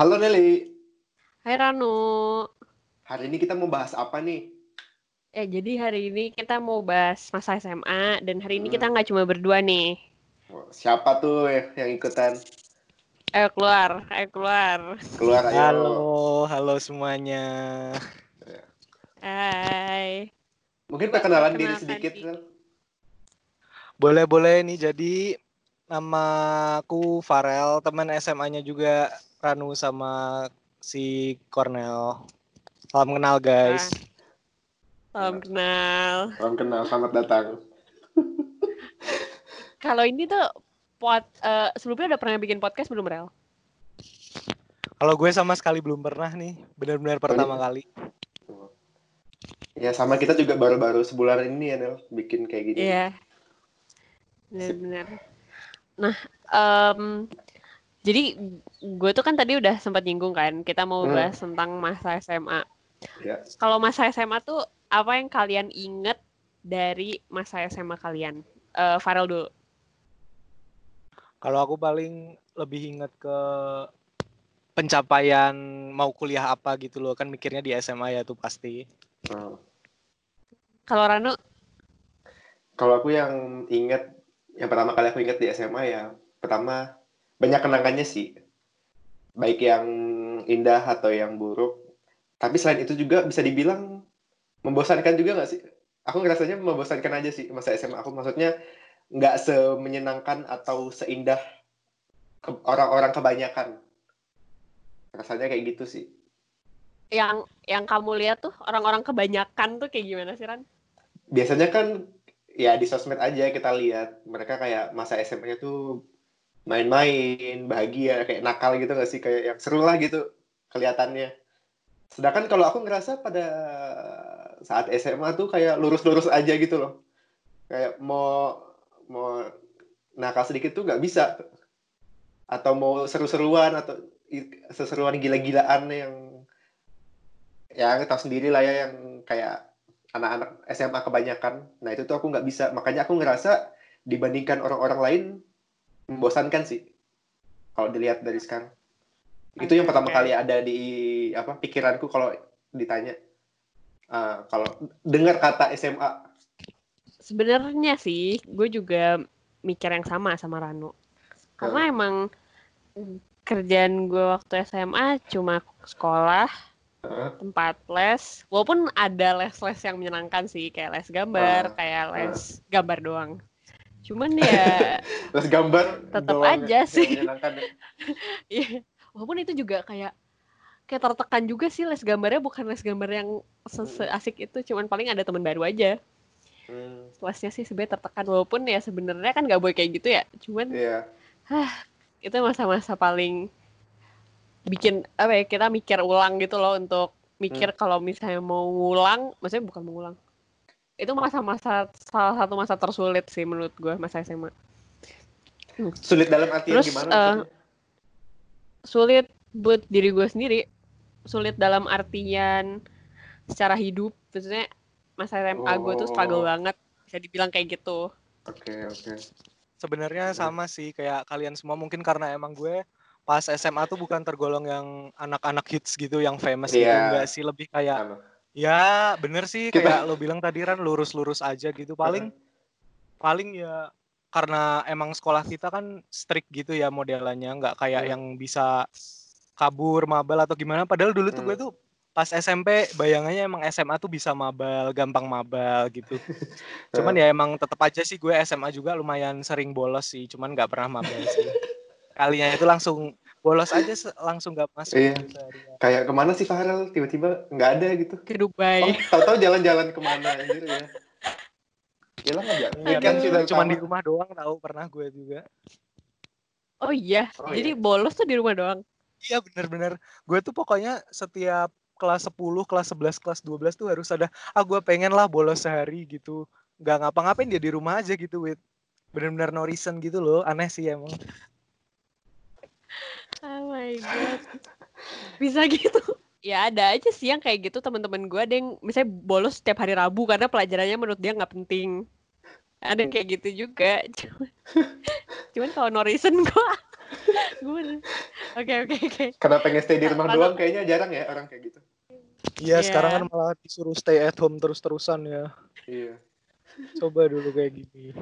Halo Nelly, Hai Ranu. hari ini kita mau bahas apa nih? Eh, jadi hari ini kita mau bahas masa SMA dan hari ini Hmm. kita nggak cuma berdua nih. Oh, Siapa tuh yang ikutan? Ayo keluar, ayo keluar. Keluar ayo. Halo, halo semuanya. Hai. Mungkin perkenalan diri sedikit. diri. Nel. Boleh-boleh nih jadi namaku Farel, teman SMA-nya juga Ranu sama si Cornel. Salam kenal guys. Salam kenal. Salam kenal, selamat datang. Kalau ini tuh pot eh, sebelumnya udah pernah bikin podcast belum Rel? Kalau gue sama sekali belum pernah nih, benar-benar pertama kali. Ya sama kita juga baru-baru sebulan ini ya Nel, bikin kayak gini. Iya. Benar-benar. Nah, em, jadi gue tuh kan tadi udah sempat nyinggung kan, kita mau Hmm. bahas tentang masa SMA. Ya. Kalau masa SMA tuh apa yang kalian inget dari masa SMA kalian? Eh Farel dulu. Kalau aku paling lebih inget ke pencapaian mau kuliah apa gitu loh, kan mikirnya di SMA ya tuh pasti. Oh. Kalau Ranu, Kalau aku yang inget, yang pertama kali aku inget di SMA ya, pertama banyak kenangannya sih. Baik yang indah atau yang buruk. Tapi selain itu juga bisa dibilang membosankan juga nggak sih? Aku ngerasanya membosankan aja sih masa SMA aku. Maksudnya nggak semenyenangkan atau seindah ke- orang-orang kebanyakan. Rasanya kayak gitu sih. yang yang kamu lihat tuh orang-orang kebanyakan tuh kayak gimana sih Ran? biasanya kan ya di sosmed aja kita lihat mereka kayak masa SMA-nya tuh main-main, bahagia, kayak nakal gitu gak sih? Kayak yang seru lah gitu kelihatannya. Sedangkan kalau aku ngerasa pada saat SMA tuh kayak lurus-lurus aja gitu loh. Kayak mau mau nakal sedikit tuh nggak bisa. Atau mau seru-seruan atau seseruan gila-gilaan yang ya tahu sendiri lah ya yang kayak anak-anak SMA kebanyakan. Nah itu tuh aku nggak bisa. Makanya aku ngerasa dibandingkan orang-orang lain membosankan sih. Kalau dilihat dari sekarang. Itu yang pertama kali ada di apa pikiranku kalau ditanya. Ah, kalau dengar kata SMA. Sebenarnya sih, gue juga mikir yang sama sama Ranu. Karena emang kerjaan gue waktu SMA cuma sekolah, tempat les. Walaupun ada les-les yang menyenangkan sih, kayak les gambar, Ah, kayak les gambar doang. Cuman ya, Terus gambar doang aja sih. ya. Iya, walaupun itu juga kayak kayak tertekan juga sih les gambarnya bukan les gambar yang asik itu, cuman paling ada teman baru aja. Hmm, Lesnya sih sebenarnya tertekan walaupun ya sebenarnya kan nggak boleh kayak gitu ya. Cuman Iya. itu masa-masa paling bikin apa ya kita mikir ulang gitu loh untuk mikir kalau misalnya mau ngulang, maksudnya bukan mau ngulang. Itu masa-masa salah satu masa tersulit sih menurut gue masa SMA. Sulit dalam artian Terus, gimana maksudnya? sulit buat diri gue sendiri sulit dalam artian secara hidup maksudnya masa SMA gue tuh struggle Oh. banget bisa dibilang kayak gitu Oke, oke. Sebenarnya sama sih kayak kalian semua mungkin karena emang gue pas SMA tuh bukan tergolong yang anak-anak hits gitu yang famous gitu Iya. enggak sih lebih kayak. Ya bener sih Kita- kayak lo bilang tadi kan lurus-lurus aja gitu. Paling paling ya karena emang sekolah kita kan strict gitu ya modelannya. Nggak kayak Hmm. yang bisa kabur mabal atau gimana. Padahal dulu tuh Hmm. gue tuh pas SMP bayangannya emang SMA tuh bisa mabal gampang mabal gitu. Cuman ya emang tetap aja sih gue SMA juga lumayan sering bolos sih. Cuman nggak pernah mabal sih. Kalinya itu langsung bolos aja langsung nggak masuk Iya. gitu seharian. Kayak ke mana sih Farel? Tiba-tiba nggak ada gitu. ke Dubai Oh, tahu-tahu jalan-jalan ke mana anjir ya. Gila nggak ya? Iya Kan cuma utama. di rumah doang tahu pernah gue juga oh iya Oh, jadi iya. bolos tuh di rumah doang Iya bener-bener. Gue tuh pokoknya setiap kelas 10, kelas 11, kelas 12 tuh harus ada, ah gue pengen lah bolos sehari gitu. Gak ngapa-ngapain dia di rumah aja gitu, Wit. Bener-bener no reason gitu loh. Aneh sih emang. Oh my god bisa gitu ya ada aja sih yang kayak gitu teman-teman gue ada yang misalnya bolos setiap hari Rabu karena pelajarannya menurut dia nggak penting ada yang kayak gitu juga cuman, cuman kalau no reason gue Gimana? Oke oke oke. Karena pengen stay di rumah doang kayaknya jarang ya orang kayak gitu. Iya, Iya. sekarang kan malah disuruh stay at home terus-terusan ya. Iya. Coba dulu kayak gini.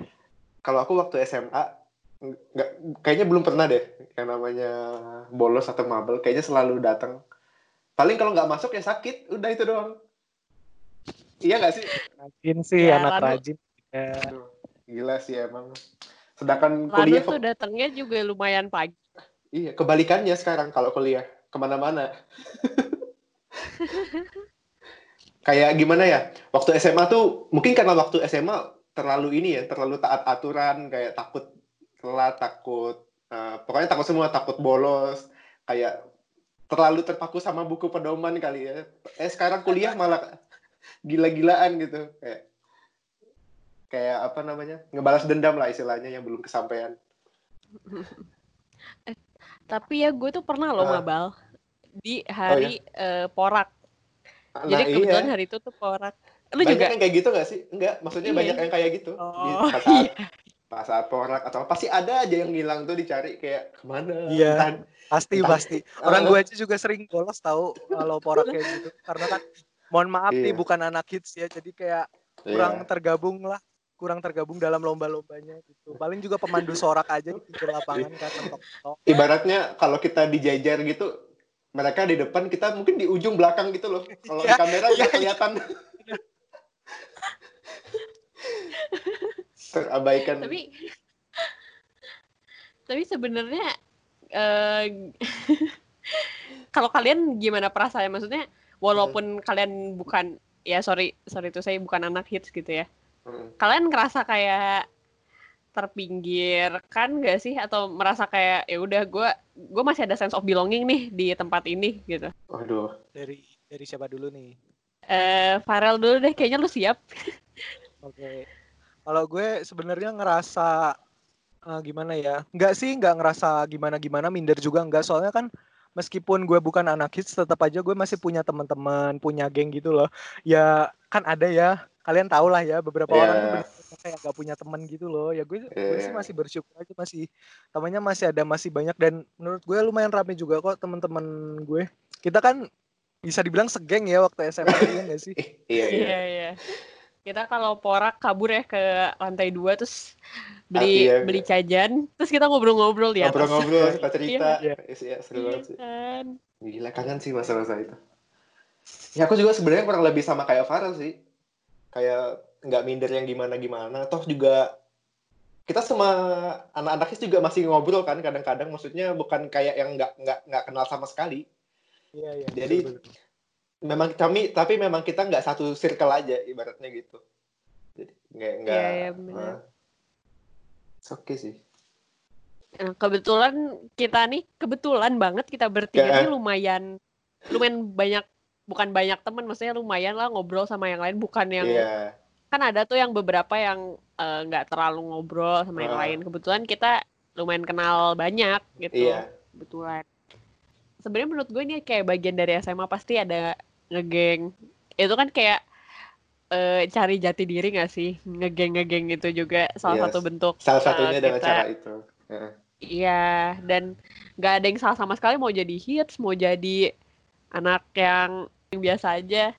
Kalau aku waktu SMA nggak kayaknya belum pernah deh yang namanya bolos atau mabel. Kayaknya selalu datang. Paling kalau nggak masuk ya sakit. Udah itu doang. Iya nggak sih? Rajin sih, Ya, anak lalu- rajin. Ya. Aduh, gila sih emang. Sedangkan Lalu kuliah tuh datangnya juga lumayan pagi. iya kebalikannya sekarang kalau kuliah. Ke mana-mana. Kayak gimana ya? Waktu SMA tuh mungkin karena waktu SMA terlalu ini ya terlalu taat aturan kayak takut telat takut eh, pokoknya takut semua takut bolos kayak terlalu terpaku sama buku pedoman kali ya eh sekarang kuliah malah gila-gilaan gitu kayak kayak apa namanya ngebalas dendam lah istilahnya yang belum kesampaian Tapi ya gue tuh pernah loh Ah. mabal di hari eh, porak. Nah, Jadi kebetulan iya. hari itu tuh porak. Lu banyak juga? yang kayak gitu gak sih? Enggak, maksudnya Iya. banyak yang kayak gitu. Di Oh pas saat, iya. Pas saat porak atau pasti ada aja yang ngilang tuh dicari kayak ke mana. Iya. Entah- Pasti, Entah- pasti. Orang gue aja juga sering bolos tahu kalau porak kayak gitu. Karena kan, mohon maaf nih, Iya. bukan anak hits ya. Jadi kayak kurang Iya. tergabung lah. Kurang tergabung dalam lomba-lombanya gitu. Paling juga pemandu sorak aja di pinggir lapangan kan. Ibaratnya kalau kita dijajar gitu, mereka di depan, kita mungkin di ujung belakang gitu loh. Kalau di Iya, kamera iya, nggak kelihatan. Terabaikan. Tapi tapi sebenarnya eh kalau kalian gimana perasaannya? Maksudnya walaupun kalian bukan ya sorry sorry itu saya bukan anak hits gitu ya. Hmm. Kalian ngerasa kayak terpinggir kan gak sih atau merasa kayak ya udah gue gue masih ada sense of belonging nih di tempat ini gitu. Waduh. Dari dari siapa dulu nih? Eh Farel dulu deh kayaknya lu siap. Oke. Kalau gue sebenarnya ngerasa eh, gimana ya? Enggak sih, nggak ngerasa gimana-gimana, minder juga enggak. Soalnya kan meskipun gue bukan anak hits, tetap aja gue masih punya teman-teman, punya geng gitu loh. Ya kan ada ya, kalian tau lah ya beberapa Iya. orang tuh bener-bener kayak gak punya teman gitu loh. Ya gue, gue sih Iya. masih bersyukur aja masih temannya masih ada, masih banyak dan menurut gue lumayan rame juga kok teman-teman gue. Kita kan bisa dibilang segeng ya waktu SMA ya nggak sih? Eh, iya, iya. Kita kalau porak kabur ya ke lantai dua terus beli Ah, iya, beli iya. cajan terus kita ngobrol-ngobrol di atas. Ngobrol-ngobrol, kita cerita. Iya. Iya, seru Iya banget sih. kan. Gila kangen sih masa-masa itu. Ya aku juga sebenarnya kurang lebih sama kayak Farel sih. Kayak nggak minder yang gimana-gimana. Toh juga kita sama anak-anak hits juga masih ngobrol kan kadang-kadang. Maksudnya bukan kayak yang nggak nggak nggak kenal sama sekali. Iya, iya. Jadi- betul-betul. Memang kami tapi memang kita nggak satu circle aja ibaratnya gitu. Jadi nggak nggak. Iya, iya, benar. ah. It's okay sih. Nah, kebetulan kita nih kebetulan banget kita bertiga Ya. nih lumayan lumayan banyak bukan banyak teman maksudnya lumayan lah ngobrol sama yang lain bukan yang Iya. kan ada tuh yang beberapa yang eh, nggak terlalu ngobrol sama yang Ah. lain kebetulan kita lumayan kenal banyak gitu Iya. kebetulan sebenarnya menurut gue ini kayak bagian dari SMA pasti ada ngegeng itu kan kayak eh, cari jati diri gak sih ngegeng ngegeng itu juga salah Yes. satu bentuk Salah satunya dengan kita- cara itu. Iya, dan nggak ada yang salah sama sekali mau jadi hits, mau jadi anak yang, yang biasa aja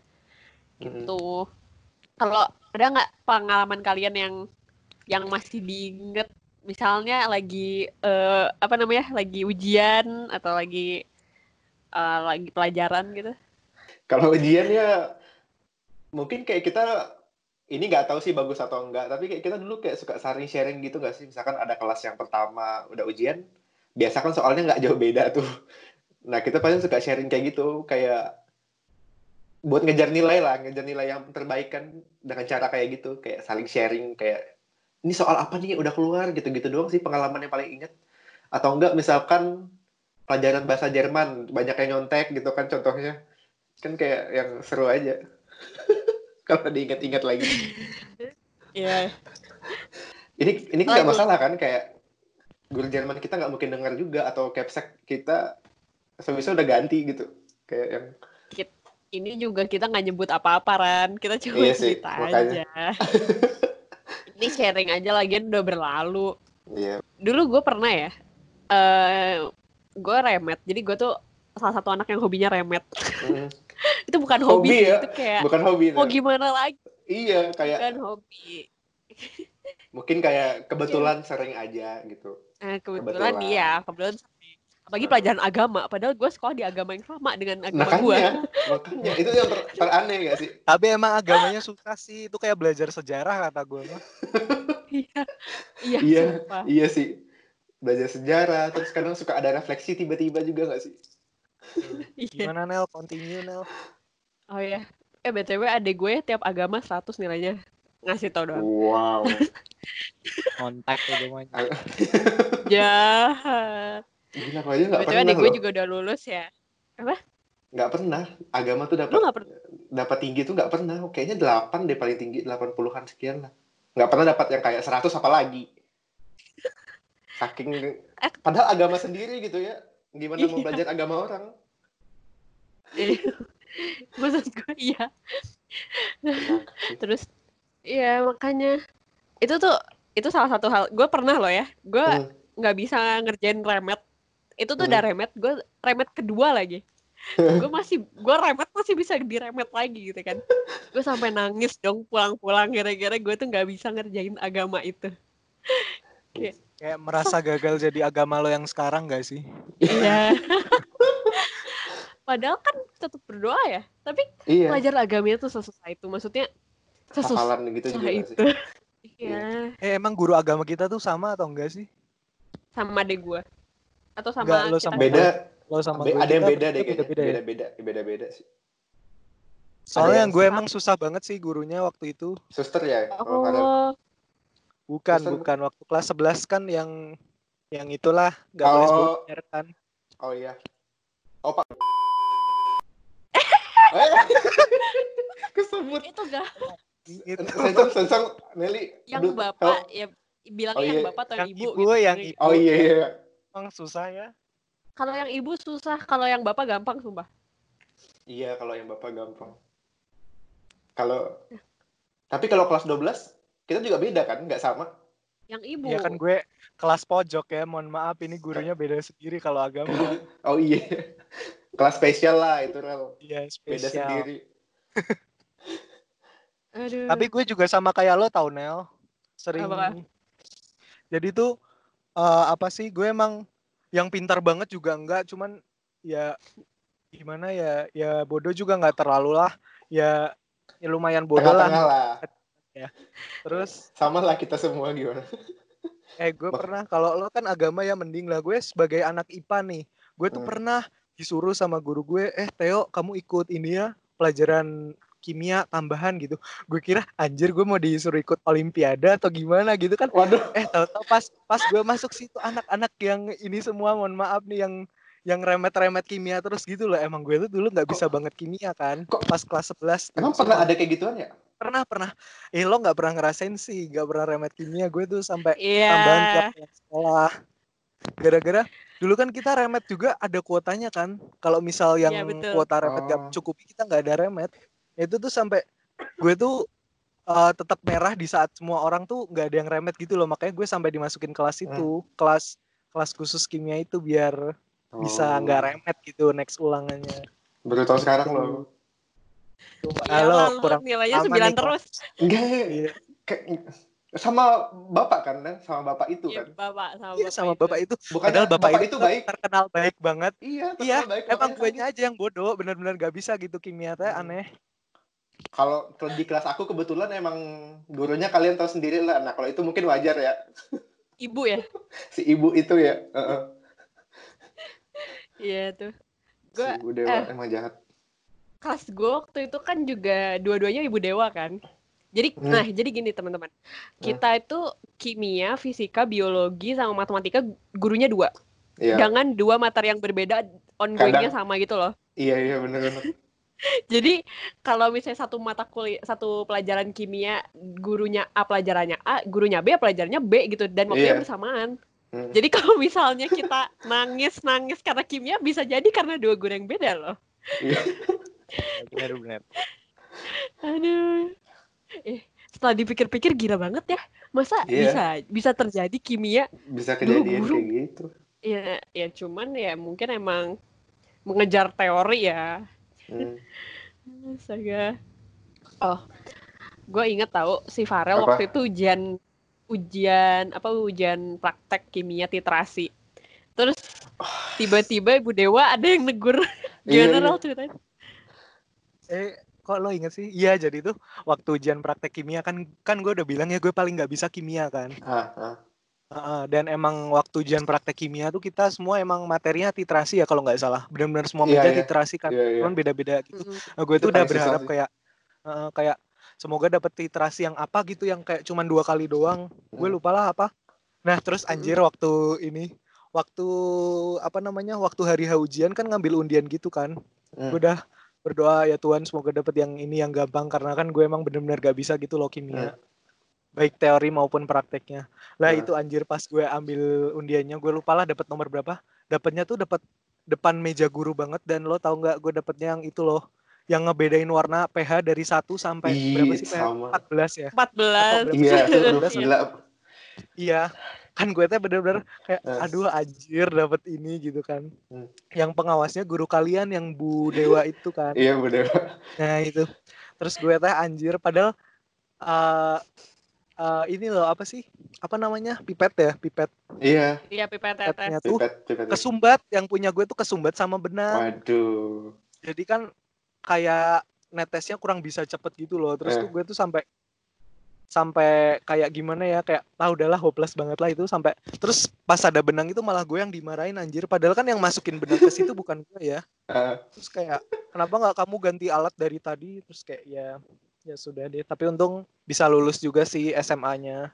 gitu. Kalau ada nggak pengalaman kalian yang yang masih diinget, misalnya lagi eh, apa namanya, lagi ujian atau lagi eh, lagi pelajaran gitu? Kalau ujian ya mungkin kayak kita ini nggak tahu sih bagus atau enggak, tapi kayak kita dulu kayak suka saling sharing gitu nggak sih? Misalkan ada kelas yang pertama udah ujian, biasa kan soalnya nggak jauh beda tuh. Nah kita paling suka sharing kayak gitu, kayak buat ngejar nilai lah, ngejar nilai yang terbaik kan dengan cara kayak gitu, kayak saling sharing kayak ini soal apa nih udah keluar gitu-gitu doang sih pengalaman yang paling inget. Atau enggak misalkan pelajaran bahasa Jerman banyak yang nyontek gitu kan contohnya kan kayak yang seru aja kalau diingat-ingat lagi Iya. ini ini nggak masalah kan kayak guru Jerman kita nggak mungkin dengar juga atau capsek kita sebisa udah ganti gitu kayak yang Ini juga kita nggak nyebut apa-apa, Ran. Kita cuma Iya sih, cerita makanya. aja. Ini sharing aja lagian udah berlalu. iya dulu gue pernah ya eh gue remet. Jadi gue tuh salah satu anak yang hobinya remet. Hmm. itu bukan Hobi hobi, ya? itu kayak Bukan hobi. mau Nel. gimana lagi Iya, kayak bukan hobi. mungkin kayak kebetulan sering aja gitu. Eh, kebetulan, Kebetulan. iya, kebetulan sering. apalagi pelajaran agama. Padahal gue sekolah di agama yang sama dengan agama gue. Makanya, makanya itu yang ter- teraneh gak sih? Tapi emang agamanya susah sih. Itu kayak belajar sejarah kata gue mah. Iya, iya, Iya. Iya sih. Belajar sejarah, terus kadang suka ada refleksi tiba-tiba juga gak sih? Iya. Gimana Nel? Continue Nel. Oh ya. Eh BTW adek gue tiap agama 100 nilainya. Ngasih tau doang. Wow. Kontak ya namanya. Jahat. Gila, aja gak BTW pernah adek gue juga udah lulus ya. Gak pernah. Agama tuh dapat gak pernah? dapat tinggi tuh gak pernah. Kayaknya 8 deh paling tinggi, 80-an sekian lah. Gak pernah dapat yang kayak 100 apalagi. Saking padahal agama sendiri gitu ya. Gimana mau Iya. belajar agama orang? Maksud gue iya. Terus iya makanya itu tuh itu salah satu hal gue pernah loh ya gue Hmm. nggak bisa ngerjain remet itu tuh Hmm. udah remet gue remet kedua lagi gue masih gue remet masih bisa diremet lagi gitu kan gue sampai nangis dong pulang-pulang gara-gara gue tuh nggak bisa ngerjain agama itu Kayak merasa gagal jadi agama lo yang sekarang gak sih? iya padahal kan tetap berdoa ya tapi Iya. pelajar agamanya tuh sesusah itu maksudnya sesusah Hafalan gitu juga itu iya Eh emang guru agama kita tuh sama atau enggak sih? sama adek gue atau sama Nggak, lo kita sama Beda, Lo sama be- gue ada yang beda deh kayaknya. beda-beda ya? Beda-beda, beda-beda sih. Soalnya yang yang gue emang susah banget sih gurunya waktu itu. Suster ya? Oh, oh Bukan, Susah- bukan waktu kelas 11 kan yang yang itulah nggak boleh Oh. sebut merek kan. Oh iya. Oh Pak. Eh, Kesebut. itu gak Itu. Sensor, sensor, Nelly. yang aduh, bapak help. ya bilangnya Oh, yang iya. bapak atau yang, Yang ibu, ibu, gitu. yang Yang- ibu. Oh iya, iya. Emang susah ya. kalau yang ibu susah kalau yang bapak gampang sumpah Iya, kalau yang bapak gampang. Kalau tapi kalau kelas 12 kita juga beda kan, nggak sama. yang ibu Ya kan gue kelas pojok ya. Mohon maaf ini gurunya beda sendiri kalau agama. Oh iya. Kelas spesial lah itu Rel. Iya, Beda spesial. sendiri. aduh Tapi gue juga sama kayak lo tau Nel. Sering. Apa? Jadi tuh eh, apa sih? Gue emang yang pintar banget juga enggak. Cuman ya gimana ya? Ya bodoh juga nggak terlalu lah. Ya, ya lumayan bodoh lah. Tengah-tengah lah. Terus Sama lah kita semua gimana. eh gue pernah kalau lo kan agama ya mending lah gue sebagai anak IPA nih. Gue tuh Hmm. pernah disuruh sama guru gue, eh Theo kamu ikut ini ya pelajaran kimia tambahan gitu. Gue kira anjir gue mau disuruh ikut olimpiade atau gimana gitu kan. Waduh. Eh tahu-tahu pas pas gue masuk situ anak-anak yang ini semua mohon maaf nih yang yang remet-remet kimia terus gitu loh. Emang gue tuh dulu nggak bisa banget kimia kan. Kok- Pas kelas 11. tuh. Emang pernah ada kayak gituan ya? Pernah pernah. Eh lo nggak pernah ngerasain sih, nggak pernah remet kimia. Gue tuh sampai iya tambahan tiap sekolah. Gara-gara dulu kan kita remet juga ada kuotanya kan. Kalau misal yang Iya, betul. kuota remet gak Oh. mencukupi kita nggak ada remet. Itu tuh sampai gue tuh eh, tetap merah di saat semua orang tuh nggak ada yang remet gitu loh. Makanya gue sampai dimasukin kelas itu, kelas kelas khusus kimia itu biar bisa Oh. nggak remet gitu next ulangannya. Baru tahu sekarang loh. Iya Halo, lah, lu kurang nilainya aman sembilan nih, terus Enggak. Iya, kayak- sama bapak kan, Dan? sama bapak itu Iya, kan. bapak sama iya bapak sama itu. bapak itu. Bukan Padahal bapak, itu tuh baik. terkenal baik banget. Iya, Iya, baik. emang gue aja yang bodoh, bener-bener gak bisa gitu kimia teh Hmm. aneh. Kalau di kelas aku kebetulan emang gurunya kalian tahu sendiri lah. Nah, kalau itu mungkin wajar ya. ibu ya Si ibu itu ya. Heeh. iya tuh Si gue ibu dewa eh. emang jahat. Kelas gue waktu itu kan juga dua-duanya ibu dewa kan jadi Hmm. nah jadi gini teman-teman kita itu kimia fisika biologi sama matematika gurunya dua Iya. dengan dua materi yang berbeda ongoingnya sama gitu loh Iya, iya bener-bener. jadi kalau misalnya satu mata kuliah satu pelajaran kimia gurunya A pelajarannya A gurunya B pelajarannya B gitu dan waktunya Iya. bersamaan Hmm. jadi kalau misalnya kita nangis nangis karena kimia bisa jadi karena dua guru yang beda loh Iya. Bener-bener. Aduh. Eh, setelah dipikir-pikir gila banget ya. Masa Iya. bisa bisa terjadi kimia Bisa kejadian guru. kayak gitu. ya ya cuman ya mungkin emang mengejar teori ya Hmm. Astaga. Oh, gue inget tahu si Farel Apa? waktu itu ujian ujian apa ujian praktek kimia titrasi. Terus tiba-tiba Ibu Dewa ada yang negur. Iya, Gimana iya. Rel ceritanya? Eh, kok lo inget sih? Iya, jadi tuh waktu ujian praktek kimia kan kan gue udah bilang ya gue paling nggak bisa kimia kan. Ah, ah. Heeh, dan emang waktu ujian praktek kimia tuh kita semua emang materinya titrasi ya kalau nggak salah. Benar-benar semua Iya, meja iya. titrasi kan. Iya. Cuman beda-beda gitu. Mm-mm. Nah, gue tuh Itu udah berharap sih. kayak heeh, kayak semoga dapet titrasi yang apa gitu yang kayak cuman dua kali doang. Gue Hmm. lupa lah apa. Nah, terus anjir waktu ini waktu apa namanya? Waktu hari H ujian kan ngambil undian gitu kan. Gue udah berdoa ya Tuhan semoga dapet yang ini yang gampang karena kan gue emang bener-bener gak bisa gitu loh kimia. Baik teori maupun prakteknya. Lah Hmm. itu anjir pas gue ambil undiannya gue lupa lah dapet nomor berapa. Dapatnya tuh dapat depan meja guru banget dan lo tau nggak gue dapetnya yang itu loh yang ngebedain warna pH dari 1 sampai Ih, berapa sih pH? sama. 14 ya. 14. Iya, tuh huruf Belas ya? gila. Iya. Kan gue tuh bener-bener kayak Eh. aduh anjir dapet ini gitu kan. Hmm. Yang pengawasnya guru kalian yang Bu Dewa itu kan. Iya, bener. Nah itu. Terus gue teh anjir padahal eh eh, ini loh apa sih? Apa namanya? Pipet ya, pipet. Iya, Iya pipet tetes. Pipetnya tuh pipet, pipet. kesumbat yang punya gue tuh kesumbat sama benang. Waduh. Jadi kan kayak netesnya kurang bisa cepet gitu loh. Terus Eh. tuh gue tuh sampai sampai kayak gimana ya kayak ah udahlah hopeless banget lah itu sampai terus pas ada benang itu malah gue yang dimarahin anjir. Padahal kan yang masukin benang ke situ bukan gue ya. Terus kayak kenapa nggak kamu ganti alat dari tadi? Terus kayak ya ya sudah deh. Tapi untung bisa lulus juga sih SMA-nya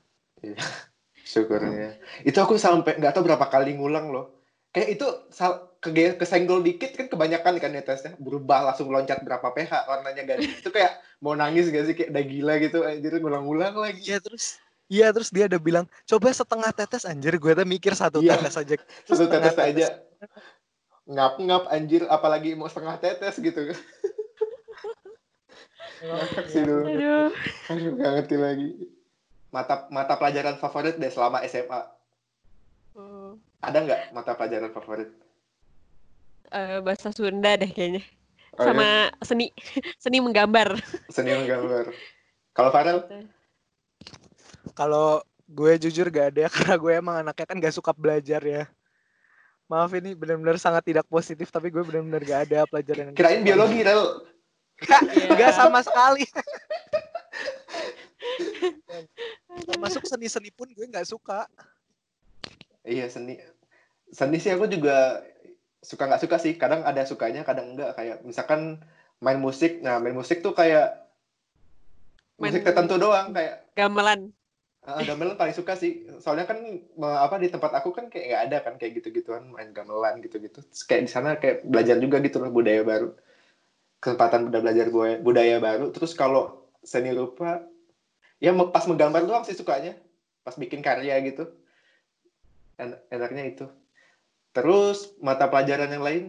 syukurnya. Itu aku sampai nggak tahu berapa kali ngulang loh. Kayak itu sal- kege- kesenggol dikit kan kebanyakan kan ya tesnya berubah langsung loncat berapa pH warnanya ganti. itu kayak mau nangis gak sih kayak udah gila gitu anjir ngulang-ngulang lagi. iya terus iya terus dia ada bilang coba setengah tetes anjir gue tuh mikir satu Iya. tetes aja Satu setengah tetes aja. Ngap-ngap anjir apalagi mau setengah tetes gitu. Ngakak sih dulu. Aduh. Aduh, gak ngerti lagi. Mata mata pelajaran favorit deh selama SMA. Oh, Ada nggak mata pelajaran favorit? Eh, bahasa Sunda deh kayaknya. Oh, iya? Sama seni seni menggambar. Seni menggambar. Kalau Farel? Kalau gue jujur gak ada karena gue emang anaknya kan gak suka belajar ya. Maaf ini benar-benar sangat tidak positif tapi gue benar-benar gak ada pelajaran yang Kirain biologi, Rel. Gak, gak sama sekali. Masuk seni-seni pun gue gak suka. Iya, seni. Seni sih aku juga suka nggak suka sih. Kadang ada sukanya, kadang enggak. Kayak misalkan main musik. Nah, main musik tuh kayak Main- musik tertentu doang. Kayak Gamelan. uh, gamelan paling suka sih. Soalnya kan apa di tempat aku kan kayak nggak ada kan kayak gitu-gituan main gamelan gitu-gitu. Terus kayak di sana kayak belajar juga gitu loh budaya baru. Kesempatan udah belajar budaya, budaya baru. Terus kalau seni rupa, ya pas menggambar doang sih sukanya. Pas bikin karya gitu. En- enaknya itu. Terus mata pelajaran yang lain,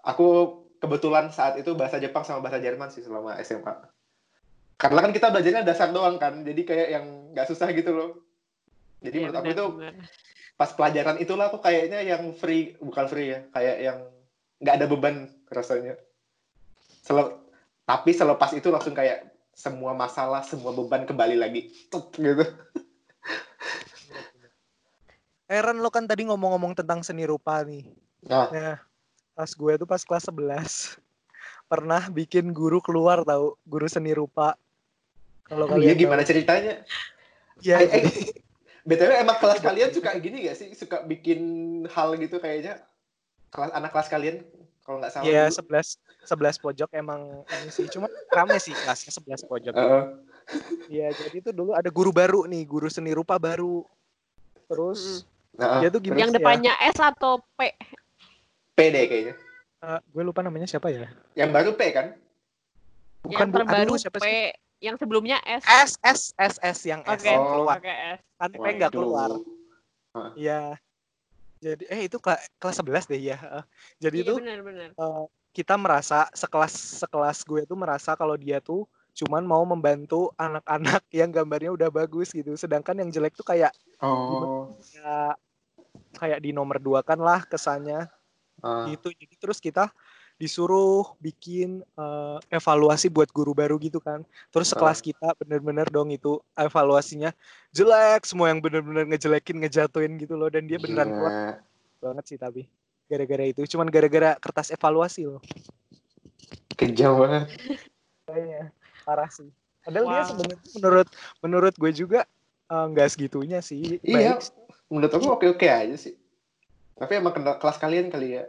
aku kebetulan saat itu bahasa Jepang sama bahasa Jerman sih selama SMA. Karena kan kita belajarnya dasar doang kan, jadi kayak yang nggak susah gitu loh. Jadi Iya, menurut aku itu benar. pas pelajaran itulah aku kayaknya yang free, bukan free ya, kayak yang nggak ada beban rasanya. Sele- tapi selepas itu langsung kayak semua masalah, semua beban kembali lagi, Tuk, gitu. Aaron lo kan tadi ngomong-ngomong tentang seni rupa nih. Nah, Nah, pas gue tuh pas kelas 11 pernah bikin guru keluar tahu guru seni rupa. Kalau oh iya kalian gimana tahu. ceritanya? Ya, Eh, eh, BTW emang kelas kalian suka gini gak sih? Suka bikin hal gitu kayaknya? Kelas anak kelas kalian kalau nggak salah Iya, dulu. 11 11 pojok emang ini sih. Cuma rame sih kelasnya 11 pojok. Heeh. Iya, jadi itu dulu ada guru baru nih, guru seni rupa baru. Terus Heeh. dia tuh gimana Yang ya? depannya S atau P? P deh kayaknya. Eh, gue lupa namanya siapa ya? Yang baru P kan? Bukan yang terbaru aduh, siapa P. sih? Yang sebelumnya S. S S S S yang S yang Oh. keluar. pakai S. Kan P nggak keluar. Iya. Jadi eh itu kela- kelas 11 deh ya. Jadi Iya itu benar-benar. eh, kita merasa sekelas sekelas gue tuh merasa kalau dia tuh cuman mau membantu anak-anak yang gambarnya udah bagus gitu. Sedangkan yang jelek tuh kayak Oh. ya kayak di nomor dua kan lah kesannya. Ah, gitu. Jadi terus kita disuruh bikin eh, evaluasi buat guru baru gitu kan. Terus sekelas kita bener-bener dong itu evaluasinya jelek. Semua yang bener-bener ngejelekin ngejatuhin gitu loh. Dan dia beneran gila. kuat banget sih tapi gara-gara itu. Cuman gara-gara kertas evaluasi loh. Kejam banget. kayaknya parah sih padahal dia Wow. sebenarnya menurut menurut gue juga eh, nggak segitunya sih Iya, Baik menurut aku oke-oke aja sih. Tapi emang kena kelas kalian kali ya.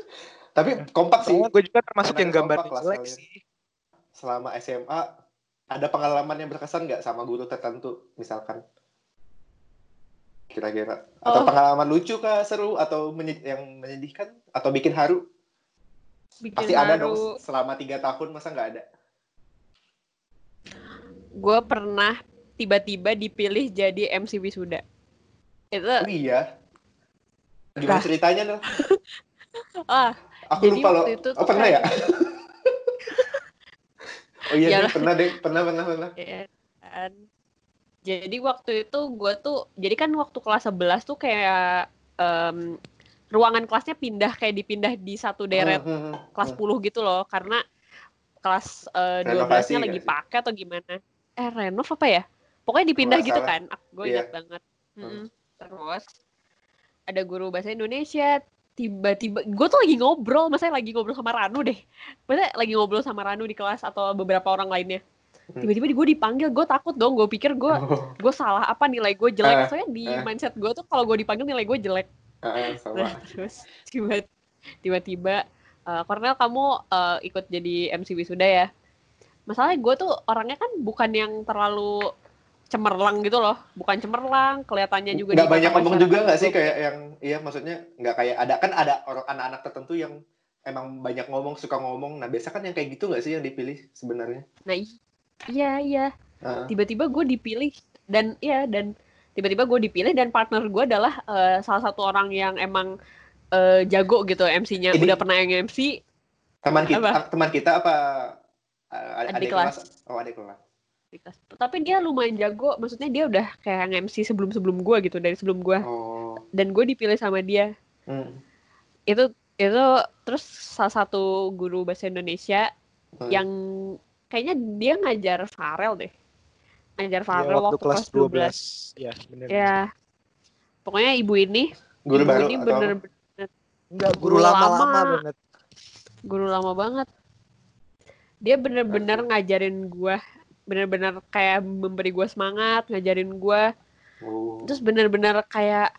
Tapi kompak sih. Gue juga termasuk Karena yang kelas jelek kalian. sih Selama SMA, ada pengalaman yang berkesan nggak sama guru tertentu, misalkan? Kira-kira. Atau Oh. pengalaman lucu kah, seru, atau menye- yang menyedihkan, atau bikin haru? Bikin Pasti ada haru. dong, selama tiga tahun, masa nggak ada? Gue pernah tiba-tiba dipilih jadi MC wisuda. Itu Oh iya. Gimana Nah. ceritanya, Nel? ah Aku Jadi lupa loh. itu Oh, tuh pernah ya? oh iya, Ya deh, lah. pernah deh. Pernah, pernah, pernah. ya kan. Jadi waktu itu gue tuh jadi kan waktu kelas 11 tuh kayak em, ruangan kelasnya pindah kayak dipindah di satu deret Hmm, hmm, hmm, kelas hmm. 10 gitu loh karena kelas eh, Renovasi 12-nya lagi pakai atau gimana. Eh renov apa ya? Pokoknya dipindah gitu kan. Gue Iya. ingat banget. Mm-mm. Terus ada guru bahasa Indonesia tiba-tiba gue tuh lagi ngobrol, masa lagi ngobrol sama Ranu deh. Masa lagi ngobrol sama Ranu di kelas atau beberapa orang lainnya. Hmm. Tiba-tiba gue dipanggil, gue takut dong. Gue pikir gue Oh, gue salah apa nilai gue jelek. Eh, Soalnya di eh. mindset gue tuh kalau gue dipanggil nilai gue jelek. ah, sama. Nah, terus tiba tiba-tiba Cornel kamu eh, ikut jadi MC wisuda ya. Masalahnya gue tuh orangnya kan bukan yang terlalu cemerlang gitu loh, bukan cemerlang, kelihatannya juga nggak banyak ngomong juga nggak sih? kayak yang iya maksudnya nggak kayak ada kan ada orang anak-anak tertentu yang emang banyak ngomong suka ngomong. Nah biasa kan yang kayak gitu nggak sih yang dipilih sebenarnya? Nah, iya iya. Ah, Tiba-tiba gue dipilih dan iya dan tiba-tiba gue dipilih dan partner gue adalah eh, salah satu orang yang emang eh, jago gitu MC-nya. Udah pernah yang MC, teman kita Apa? teman kita apa uh, Adik adik kelas. kelas oh adik kelas. Tapi dia lumayan jago, maksudnya dia udah kayak MC sebelum-sebelum gue gitu, dari sebelum gue. oh Dan gue dipilih sama dia. hmm. Itu itu terus salah satu guru bahasa Indonesia Hmm. yang kayaknya dia ngajar Farel deh. Ngajar Ya, Farel waktu waktu, kelas kelas 12. 12 ya bener Ya. Pokoknya ibu ini, guru ibu baru ini atau bener-bener enggak Guru lama-lama lama. banget guru lama banget. Dia bener-bener ngajarin gue, bener-bener kayak memberi gue semangat, ngajarin gue. oh. terus bener-bener kayak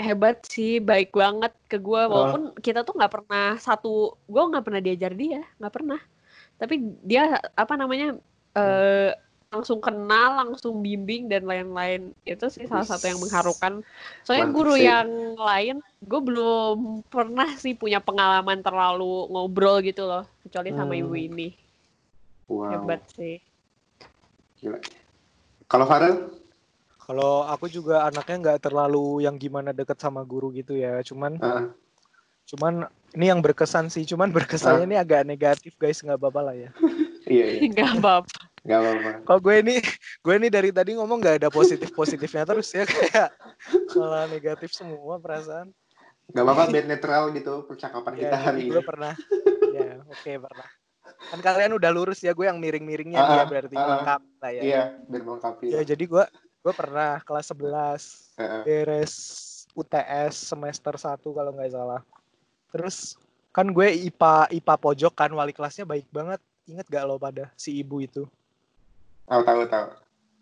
hebat sih baik banget ke gue walaupun kita tuh nggak pernah satu gue nggak pernah diajar dia nggak pernah. Tapi dia apa namanya eh langsung kenal langsung bimbing dan lain-lain. Itu sih salah satu yang mengharukan. Soalnya Mantep guru sih. yang lain gue belum pernah sih punya pengalaman terlalu ngobrol gitu loh kecuali sama Hmm. ibu ini. Wow. Hebat sih. Gila. Kalau Farel? Kalau aku juga anaknya nggak terlalu yang gimana deket sama guru gitu ya cuman Ah, cuman ini yang berkesan sih cuman berkesannya ini agak negatif guys. Nggak apa-apa lah ya. Iya iya. Nggak apa-apa nggak apa-apa kalau gue ini gue ini dari tadi ngomong nggak ada positif positifnya terus ya kayak malah negatif semua perasaan nggak apa-apa biar netral gitu percakapan kita ya hari jadi gue ini pernah ya oke pernah kan kalian udah lurus ya gue yang miring-miringnya Ah, dia ah, berarti ah. lengkap lah ya iya biar melengkapi ya jadi gue gue pernah kelas 11 Heeh. beres UTS semester 1 kalau nggak salah. Terus kan gue IPA IPA pojok kan wali kelasnya baik banget. Ingat gak lo pada si ibu itu? Tahu tahu tahu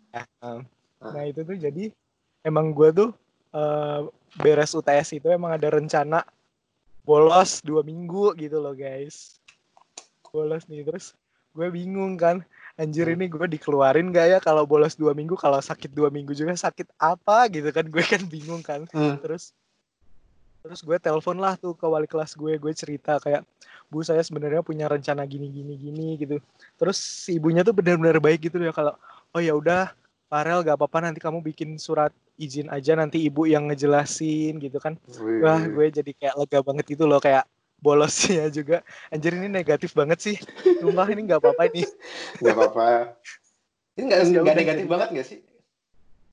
Ya, Ah. Nah itu tuh jadi emang gue tuh eh, beres UTS itu emang ada rencana bolos dua minggu gitu loh guys. Bolos nih terus gue bingung kan anjir ini gue dikeluarin gak ya kalau bolos dua minggu kalau sakit dua minggu juga sakit apa gitu kan gue kan bingung kan Hmm. terus terus gue telepon lah tuh ke wali kelas gue gue cerita kayak bu saya sebenarnya punya rencana gini gini gini gitu. Terus si ibunya tuh benar-benar baik gitu ya kalau oh ya udah Farel gak apa-apa nanti kamu bikin surat izin aja nanti ibu yang ngejelasin gitu kan. Wih. wah gue jadi kayak lega banget gitu loh kayak bolosnya juga. Anjir ini negatif banget sih. Sumpah ini nggak apa-apa ini. Nggak apa-apa. Ini nggak Terus ya negatif banget nggak sih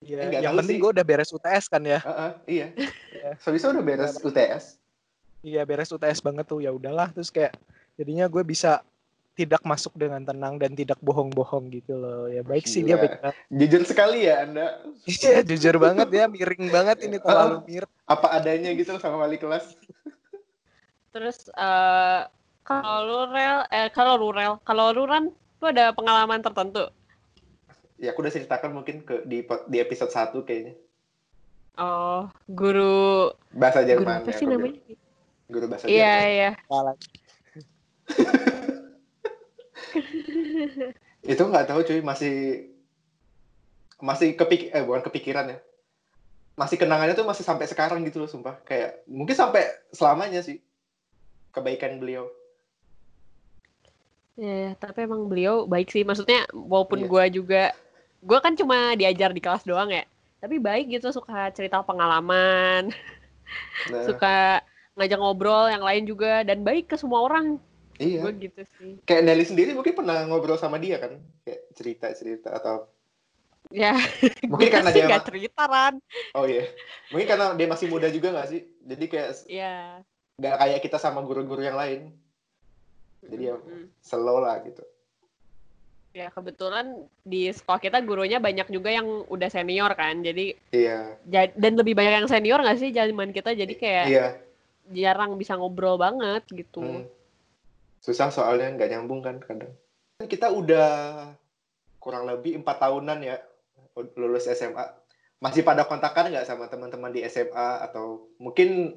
Iya, Eh, yang penting gue udah beres UTS kan ya. Heeh, iya. Iya. Sebisa udah beres UTS. Iya beres UTS banget tuh ya udahlah terus kayak jadinya gue bisa tidak masuk dengan tenang dan tidak bohong-bohong gitu loh ya baik sih dia Gila. baik. Jujur sekali ya Anda. Iya jujur banget ya miring banget ini terlalu miring. Apa adanya gitu sama wali kelas. Terus eh kalau lu rel, eh kalau lu rel, kalau lu Ran, lu ada pengalaman tertentu? Ya aku udah ceritakan mungkin ke di di episode 1 kayaknya. Oh, guru Bahasa guru Jerman apa ya, sih aku namanya? bilang. Guru bahasa Iya, Jerman. iya. Salah. Itu nggak tahu cuy masih masih kepik eh bukan kepikiran ya. Masih kenangannya tuh masih sampai sekarang gitu loh sumpah. Kayak mungkin sampai selamanya sih. Kebaikan beliau. Iya, tapi emang beliau baik sih. Maksudnya walaupun Iya. gua juga gua kan cuma diajar di kelas doang ya. Tapi baik gitu suka cerita pengalaman, Nah, suka ngajak ngobrol yang lain juga dan baik ke semua orang. iya. Gue gitu sih. Kayak Nelly sendiri mungkin pernah ngobrol sama dia kan? Kayak cerita-cerita atau Ya, mungkin karena dia nggak cerita Ran. Oh iya. Mungkin karena dia masih muda juga nggak sih? Jadi kayak Iya. nggak kayak kita sama guru-guru yang lain. Jadi ya Mm. slow lah gitu. Ya kebetulan di sekolah kita gurunya banyak juga yang udah senior kan. Jadi Iya. ja- dan lebih banyak yang senior nggak sih zaman kita. Jadi kayak Iya. jarang bisa ngobrol banget gitu. Hmm. Susah soalnya nggak nyambung kan kadang. Kita udah kurang lebih empat tahunan ya lulus SMA. Masih pada kontakan nggak sama teman-teman di SMA atau mungkin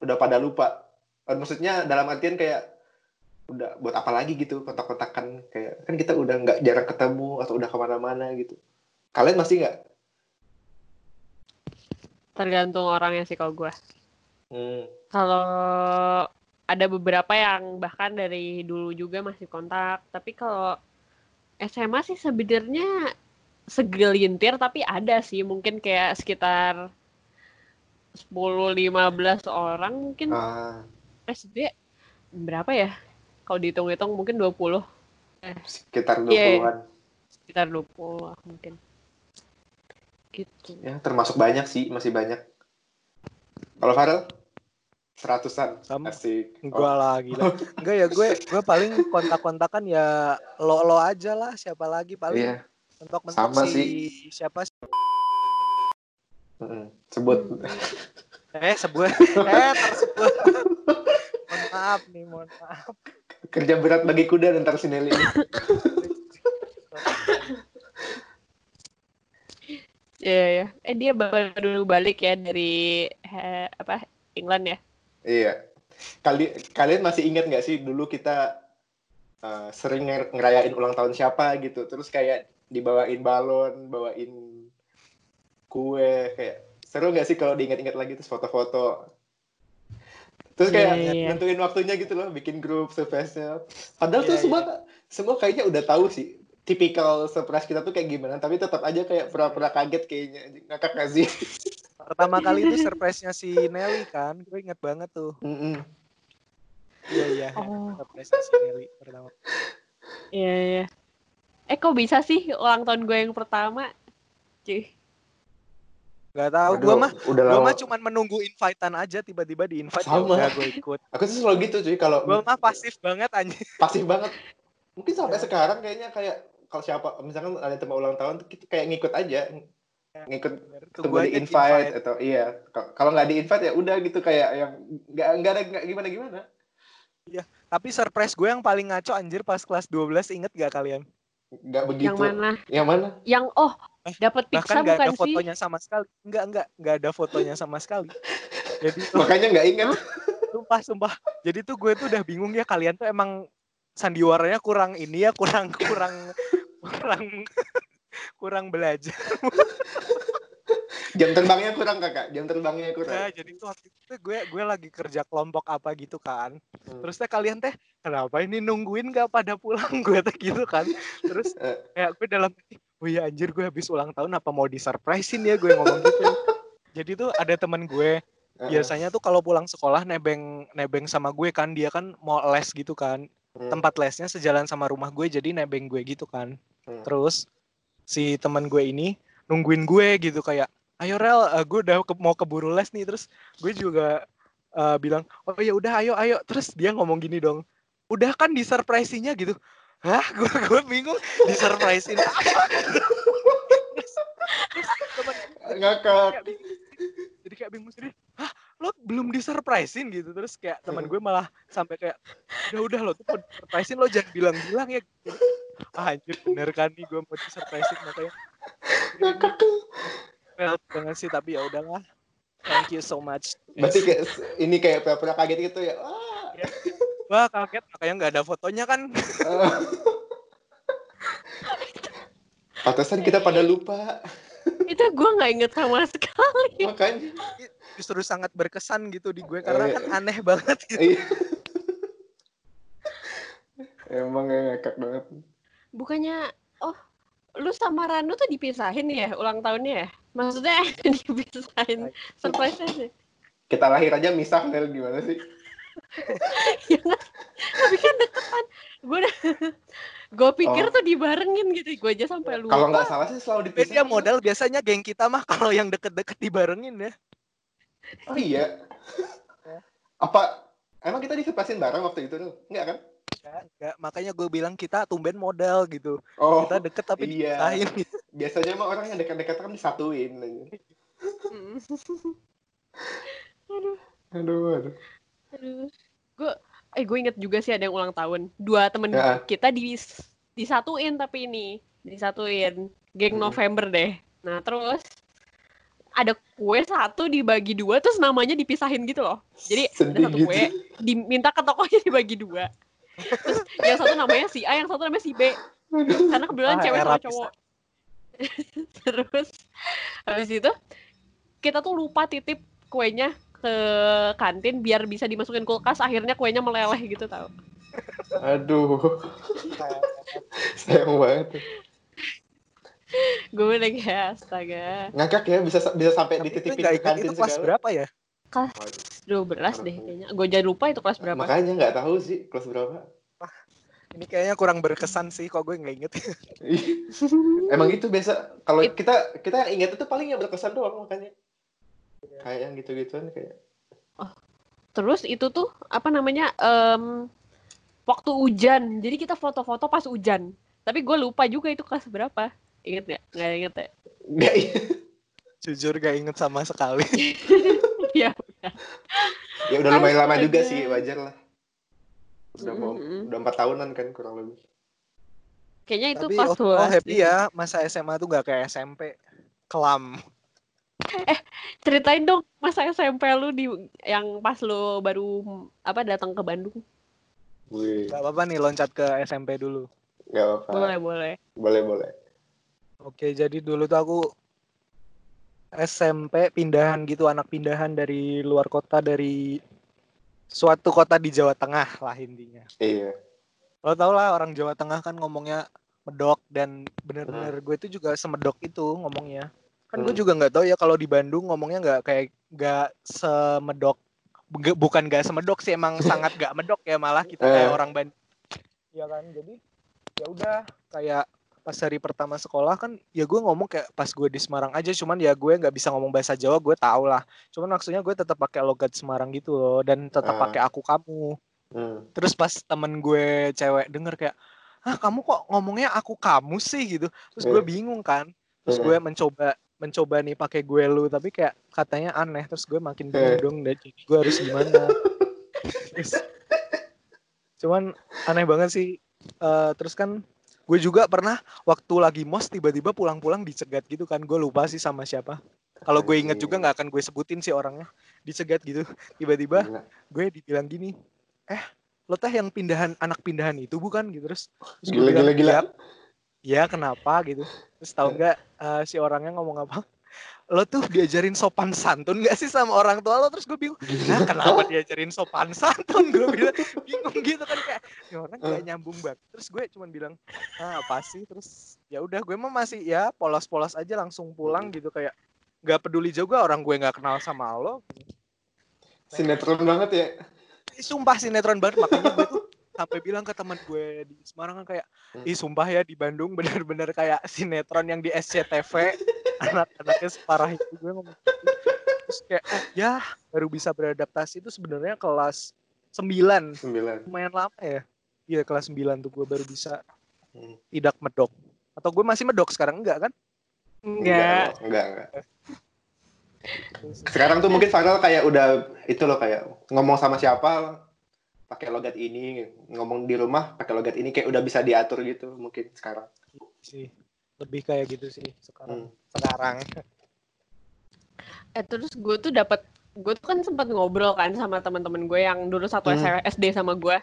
udah pada lupa? Maksudnya dalam artian kayak udah buat apa lagi gitu kontak-kontakan kayak kan kita udah nggak jarang ketemu atau udah ke mana-mana gitu. Kalian masih nggak? Tergantung orangnya sih kalau gue. Hmm. Kalau ada beberapa yang bahkan dari dulu juga masih kontak. Tapi kalau SMA sih sebenarnya segelintir tapi ada sih mungkin kayak sekitar 10-15 orang mungkin Ah, SD berapa ya? Kalau dihitung-hitung mungkin 20 sekitar Iya, 20-an. sekitar 20 lah mungkin. Gitu. Ya, termasuk banyak sih, masih banyak. Kalau Farel? Seratusan. Sama. Asik. Gue lah gila. Enggak ya gue gue paling kontak-kontakan ya lo lo aja lah siapa lagi paling Iya. mentok-mentok Sama si sih. siapa sih? Mm-mm. Sebut. eh sebut eh tersebut mohon maaf nih mohon maaf Kerja berat bagi kuda dan ntar si Nelly ini. Iya ya. Eh dia baru balik ya dari eh, apa England ya? Iya. Kali, kalian masih ingat nggak sih dulu kita uh, sering nger- ngerayain ulang tahun siapa gitu. Terus kayak dibawain balon, bawain kue. Kayak seru nggak sih kalau diingat-ingat lagi terus foto-foto. Terus kayak Iya, iya. nentuin waktunya gitu loh, bikin grup surprise-nya. Padahal tuh Iya, semua semua kayaknya udah tahu sih tipikal surprise kita tuh kayak gimana, tapi tetap aja kayak pura-pura kaget kayaknya. Ngakak nggak sih? pertama kali itu surprise-nya si Nelly kan gue inget banget tuh Mm-mm. iya iya Oh. surprise-nya si Nelly pertama Iya iya. Eh kok bisa sih ulang tahun gue yang pertama? Cuy. Gak tahu gue mah udah gue mah cuman menunggu invitean aja tiba-tiba di invite ya Sama. udah gue ikut Aku tuh selalu gitu cuy kalau gue mah pasif banget anjir pasif banget. Mungkin sampai Ya. sekarang kayaknya kayak kalau siapa misalkan ada teman ulang tahun kita kayak ngikut aja, ngikut Tuh tunggu di aja invite atau iya. Kalau- nggak di invite ya udah gitu kayak yang nggak nggak ada nggak gimana gimana. tapi surprise gue yang paling ngaco anjir pas kelas 12 inget gak kalian Nggak begitu. Yang mana? Yang mana? Yang oh Eh, dapat pizza bahkan gak bukan ada sih? fotonya sama sekali enggak enggak enggak ada fotonya sama sekali jadi tuh Makanya nggak ingat. sumpah sumpah jadi tuh gue tuh udah bingung ya kalian tuh emang sandiwaranya kurang ini ya kurang kurang kurang kurang belajar Jam terbangnya kurang kakak. Jam terbangnya kurang. ya jadi tuh waktu itu gue gue lagi kerja kelompok apa gitu kan Hmm. terus teh kalian teh kenapa ini nungguin gak pada pulang gue teh gitu kan terus Eh. kayak gue dalam oh ya anjir gue habis ulang tahun apa mau disurprisein ya gue ngomong gitu jadi tuh ada teman gue Eh, biasanya tuh kalau pulang sekolah nebeng nebeng sama gue kan dia kan mau les gitu kan hmm. tempat lesnya sejalan sama rumah gue jadi nebeng gue gitu kan Hmm. terus si teman gue ini nungguin gue gitu kayak ayo rel. Uh, gue udah ke, mau keburu les nih. Terus gue juga uh, bilang oh ya udah ayo ayo. Terus dia ngomong gini dong udah kan di surprise-nya gitu. Hah? Gue gue bingung. Di surprise-in ngakak jadi kayak bingung sendiri. Hah? Lo belum disurprisein? Gitu. Terus kayak teman gue malah sampai kayak udah udah lo tuh surprisein lo jangan bilang-bilang ya. Ah anjir bener kan nih gue mau disurprisein makanya. Ngakak Well, banget sih tapi ya udahlah thank you so much berarti kayak ini kayak pura-pura kaget gitu ya Wah. wah kaget makanya nggak ada fotonya kan Pantesan kita pada lupa itu gue nggak inget sama sekali makanya justru sangat berkesan gitu di gue karena Iya. kan aneh banget gitu. Iya. Emang ya ngakak banget. bukannya oh lu sama Ranu tuh dipisahin ya ulang tahunnya ya maksudnya dipisahin surprise sih Kita lahir aja misah Nel gimana sih? ya tapi kan deketan gue udah gue pikir Oh. tuh dibarengin gitu gue aja sampai lupa Kalau nggak salah sih selalu Beda dipisah. modal biasanya geng kita mah kalau yang deket-deket dibarengin ya. Oh iya. Apa emang kita disepasin bareng waktu itu tuh? Enggak kan? Enggak, enggak. Makanya gue bilang kita tumben modal gitu. Oh, Kita deket tapi iya. dipisahin. Biasanya emang orang yang dekat-dekat kan disatuin. Mm. aduh Aduh, aduh. aduh gue eh gue inget juga sih ada yang ulang tahun dua temen Ya. kita di disatuin tapi ini disatuin geng Hmm. November deh nah terus ada kue satu dibagi dua terus namanya dipisahin gitu loh jadi ada satu gitu. kue diminta ke tokonya dibagi dua terus yang satu namanya si A yang satu namanya si B karena kebetulan Ah, cewek sama cowok terus habis itu kita tuh lupa titip kuenya ke kantin biar bisa dimasukin kulkas akhirnya kuenya meleleh gitu tau Aduh. Sayang banget. gue udah kayak astaga Ngakak ya bisa bisa sampai Tapi itu dititipin ke kantin itu kelas segala. berapa ya? kelas 12 deh kayaknya gue jadi lupa itu kelas berapa Makanya nggak tahu sih kelas berapa. Ini kayaknya kurang berkesan sih kok gue nggak inget. Emang itu biasa kalau It- kita kita ingat itu paling yang berkesan doang makanya. Kayak yang gitu-gituan kayak. Terus itu tuh apa namanya em, waktu hujan. Jadi kita foto-foto pas hujan. Tapi gue lupa juga itu kelas berapa. Inget nggak? Nggak inget ya? Nggak Jujur gak inget sama sekali. ya ya udah lumayan lama juga sih wajar lah. Udah mau Mm-mm. udah empat tahunan kan kurang lebih. kayaknya itu Tapi pas oh, oh, 12 happy ya masa SMA tuh gak kayak SMP. Kelam. ceritain dong masa SMP lu di yang pas lu baru apa datang ke Bandung Wih, Gak apa-apa nih loncat ke SMP dulu. nggak apa-apa. boleh boleh Boleh boleh. Oke, jadi dulu tuh aku SMP pindahan gitu, anak pindahan dari luar kota dari suatu kota di Jawa Tengah lah intinya. Iya. Lo tau lah orang Jawa Tengah kan ngomongnya medok dan bener-bener gue itu juga semedok itu ngomongnya. Kan gue Hmm. juga nggak tahu ya kalau di Bandung ngomongnya nggak kayak nggak semedok bukan gak semedok sih emang sangat gak medok ya malah kita kayak Eh. orang Bandung. Iya kan jadi ya udah kayak pas hari pertama sekolah kan ya gue ngomong kayak pas gue di Semarang aja cuman ya gue nggak bisa ngomong bahasa Jawa gue tau lah cuman maksudnya gue tetap pakai logat Semarang gitu loh dan tetap Ah. pakai aku kamu Hmm. terus pas temen gue cewek denger kayak ah kamu kok ngomongnya aku kamu sih gitu terus gue Eh. bingung kan terus Eh. gue mencoba mencoba nih pakai gue lu tapi kayak katanya aneh terus gue makin bingung Eh. dong dan jadi gue harus gimana Terus, cuman aneh banget sih Eh, terus kan gue juga pernah waktu lagi mos tiba-tiba pulang-pulang dicegat gitu kan. Gue lupa sih sama siapa. Kalau gue inget juga nggak akan gue sebutin sih orangnya. Dicegat gitu. Tiba-tiba Gila. gue dibilang gini eh lo teh yang pindahan anak pindahan itu bukan? Gitu. Terus, Gila bilang, gila gila. "Iya." ya kenapa? Gitu. Terus tahu nggak eh, si orangnya ngomong apa lo tuh diajarin sopan santun gak sih sama orang tua lo? Terus gue bingung nah kenapa diajarin sopan santun? Gue bilang bingung gitu kan kayak "Ini orang gak nyambung banget. Terus gue cuman bilang ah apa sih? Terus ya udah gue mah masih ya polos-polos aja langsung pulang gitu kayak nggak peduli juga orang gue nggak kenal sama lo. Sinetron banget ya. Sumpah sinetron banget makanya gue tuh sampai bilang ke teman gue di Semarang kan kayak Hmm. ih sumpah ya di Bandung bener-bener kayak sinetron yang di SCTV anak-anaknya separah itu gue ngomong gitu. terus kayak oh, ya baru bisa beradaptasi itu sebenarnya kelas 9 Sembilan. lumayan lama ya iya kelas 9 tuh gue baru bisa Hmm. tidak medok atau gue masih medok sekarang enggak kan Enggak. Enggak, enggak. Sekarang tuh mungkin Farel kayak udah itu loh kayak ngomong sama siapa pakai logat ini, ngomong di rumah pakai logat ini kayak udah bisa diatur gitu mungkin sekarang. sih lebih kayak gitu sih sekarang Hmm. sekarang Eh terus gue tuh dapat gue tuh kan sempat ngobrol kan sama teman-teman gue yang dulu satu Hmm. SD sama gue.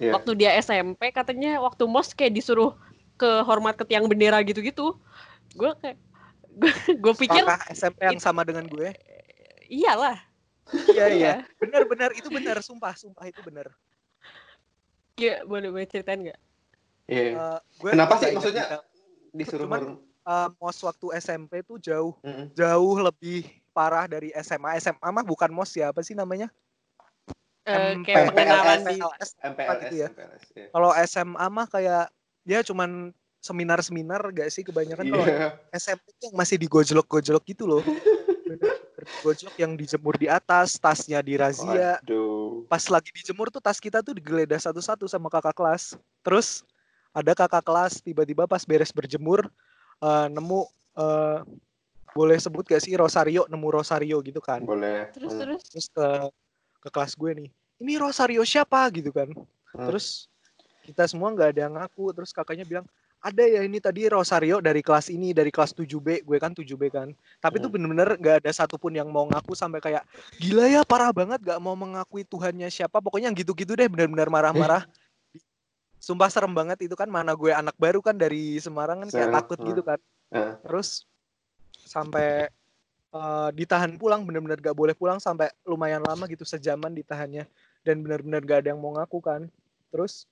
Iya. Waktu dia SMP katanya waktu mos kayak disuruh ke hormat ke tiang bendera gitu-gitu. Gue kayak gue, gue pikir apakah SMP yang sama dengan gue iyalah. Iya iya benar-benar itu benar sumpah sumpah itu benar Iya, boleh boleh ceritain nggak? Iya. Eh, gue Kenapa sih maksudnya? detail. Disuruh cuman- Eh, mos waktu SMP tuh jauh Mm-mm. jauh lebih parah dari SMA SMA mah bukan mos ya apa sih namanya Eh, M- kayak MPLS. pengenalan di MPLS. MPLS, gitu ya? MPLS, iya. kalau SMA mah kayak ya cuman seminar-seminar gak sih kebanyakan kalau Iya. SMP tuh yang masih digojlok-gojlok gitu loh gojlok yang dijemur di atas tasnya dirazia Waduh. pas lagi dijemur tuh tas kita tuh digeledah satu-satu sama kakak kelas. Terus ada kakak kelas tiba-tiba pas beres berjemur eh, nemu eh, boleh sebut gak sih Rosario nemu Rosario gitu kan. Boleh. terus Hmm. terus Terus ke ke kelas gue nih. Ini Rosario siapa gitu kan. Hmm. Terus kita semua nggak ada yang ngaku. Terus kakaknya bilang ada ya ini tadi Rosario dari kelas ini dari kelas 7B gue kan 7B kan. Tapi tuh Hmm. bener-bener gak ada satupun yang mau ngaku sampai kayak gila ya parah banget gak mau mengakui Tuhannya siapa. Pokoknya yang gitu-gitu deh bener-bener marah-marah. Sumpah serem banget itu kan mana gue anak baru kan dari Semarang kan kayak Serem, takut hmm. gitu kan. Heeh. terus sampai eh, ditahan pulang bener-bener gak boleh pulang sampai lumayan lama gitu sejaman ditahannya. Dan bener-bener gak ada yang mau ngaku kan. Terus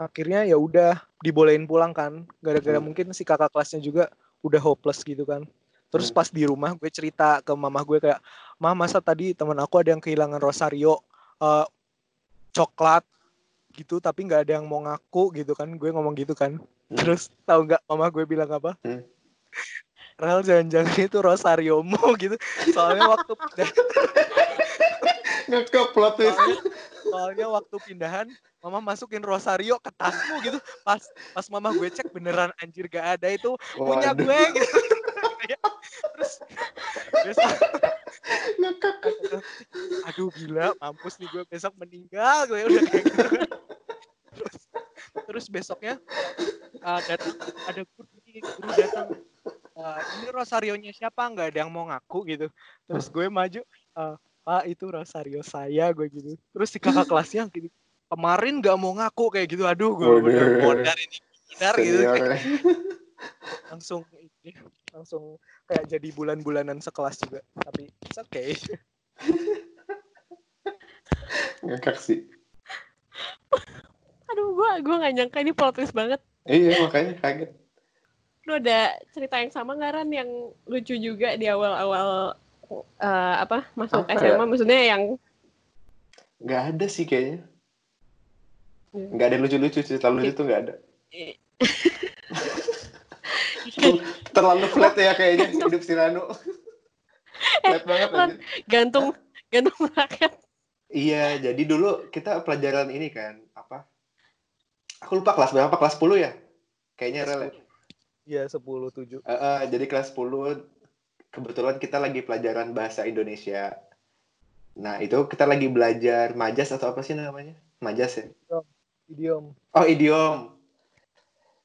akhirnya ya udah dibolehin pulang kan gara-gara Hmm. mungkin si kakak kelasnya juga udah hopeless gitu kan terus Hmm. pas di rumah gue cerita ke mama gue kayak mah masa tadi teman aku ada yang kehilangan rosario eh, coklat gitu tapi nggak ada yang mau ngaku gitu kan gue ngomong gitu kan Hmm. terus tahu nggak mama gue bilang apa Hmm. Rel jangan-jangan itu Rosariomu gitu soalnya waktu Ngekep plot twist. soalnya waktu pindahan mama masukin Rosario ke tasmu gitu. Pas pas mama gue cek beneran anjir gak ada itu punya Waduh. gue gitu. Terus besok aduh gila mampus nih gue besok meninggal gue. Udah kayak gitu. Terus terus besoknya uh, datang ada guru guru datang uh, ini Rosarionya siapa? Nggak ada yang mau ngaku gitu. Terus gue maju uh, pak itu Rosario saya gue gitu. Terus si kakak kelasnya gitu kemarin nggak mau ngaku kayak gitu aduh gue bener modar ini modar gitu Senior. langsung ini langsung kayak jadi bulan-bulanan sekelas juga tapi it's okay Ngekak sih. aduh gue gue nggak nyangka ini plot twist banget Iya makanya kaget. lu ada cerita yang sama nggak Ran yang lucu juga di awal-awal eh, apa masuk Apa SMA ya? maksudnya yang Nggak ada sih kayaknya. Hmm. Nggak ada yang lucu-lucu cerita lucu tuh nggak ada. Terlalu flat ya kayaknya hidup si Ranu. flat banget aja. gantung gantung rakyat Iya, jadi dulu kita pelajaran ini kan, apa? Aku lupa kelas berapa, kelas 10 ya? Kayaknya rel ya. Iya sepuluh tujuh. Eh, jadi kelas 10 kebetulan kita lagi pelajaran bahasa Indonesia. Nah, itu kita lagi belajar majas atau apa sih namanya? Majas ya? Idiom. Oh, idiom.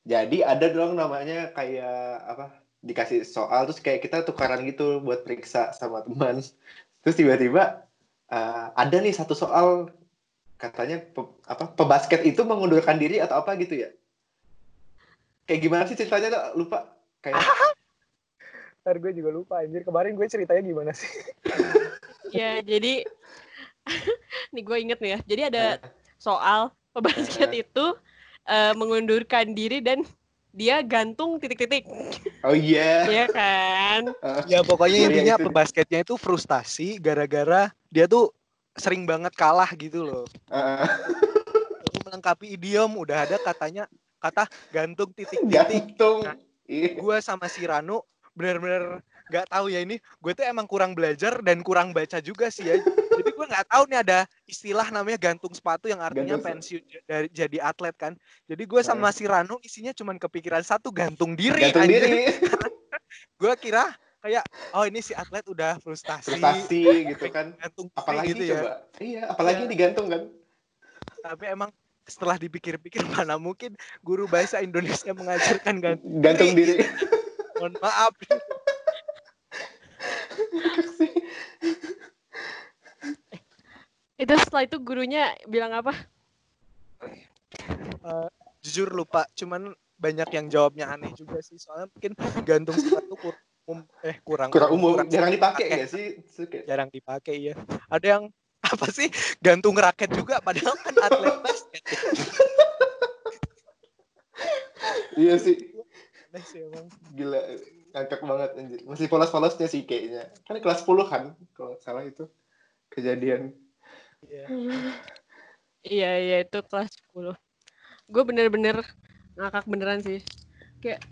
Jadi ada dong namanya kayak apa? Dikasih soal terus kayak kita tukaran gitu buat periksa sama teman. Terus tiba-tiba eh, ada nih satu soal katanya pe- apa? Pebasket itu mengundurkan diri atau apa gitu ya? Kayak gimana sih ceritanya? Tuh? Lupa. Kayak Ntar gue juga lupa anjir. Kemarin gue ceritanya gimana sih? ya jadi nih gue inget nih ya jadi ada soal pebasket Eh. itu eh, mengundurkan diri dan dia gantung titik-titik Oh iya. ya kan Ya pokoknya Iya, intinya itu. pebasketnya itu frustasi gara-gara dia tuh sering banget kalah gitu loh. Eh, Lalu melengkapi idiom udah ada katanya kata gantung titik-titik. gantung. Nah, Iya. Gue sama si Ranu bener-bener nggak tahu ya ini gue tuh emang kurang belajar dan kurang baca juga sih ya jadi gue nggak tahu nih ada istilah namanya gantung sepatu yang artinya Gantung pensiun dari jadi atlet kan. Jadi gue sama si Ranu isinya cuman kepikiran satu gantung diri gantung anjir. diri. Gue kira kayak oh ini si atlet udah frustasi, frustasi gitu kan. Gantung diri apalagi gitu ya. coba. Iya apalagi Iya. digantung kan. Tapi emang setelah dipikir-pikir mana mungkin guru bahasa Indonesia mengajarkan gantung gantung diri. Mohon maaf Itu setelah itu gurunya bilang apa? jujur lupa cuman banyak yang jawabnya aneh juga sih soalnya mungkin gantung sepatu kur- um- eh kurang. Kurang umum. Kurang- jarang dipakai pakai. nggak sih? Suka. jarang dipakai ya ada yang apa sih gantung raket juga padahal kan atlet basket. Iya sih. Aneh sih emang. Gila ngakak banget anjir. Masih polos-polosnya sih kayaknya. Kan kelas 10 kan kalau salah itu kejadian Iya. Iya, iya itu kelas 10. Gue bener-bener ngakak beneran sih. Kayak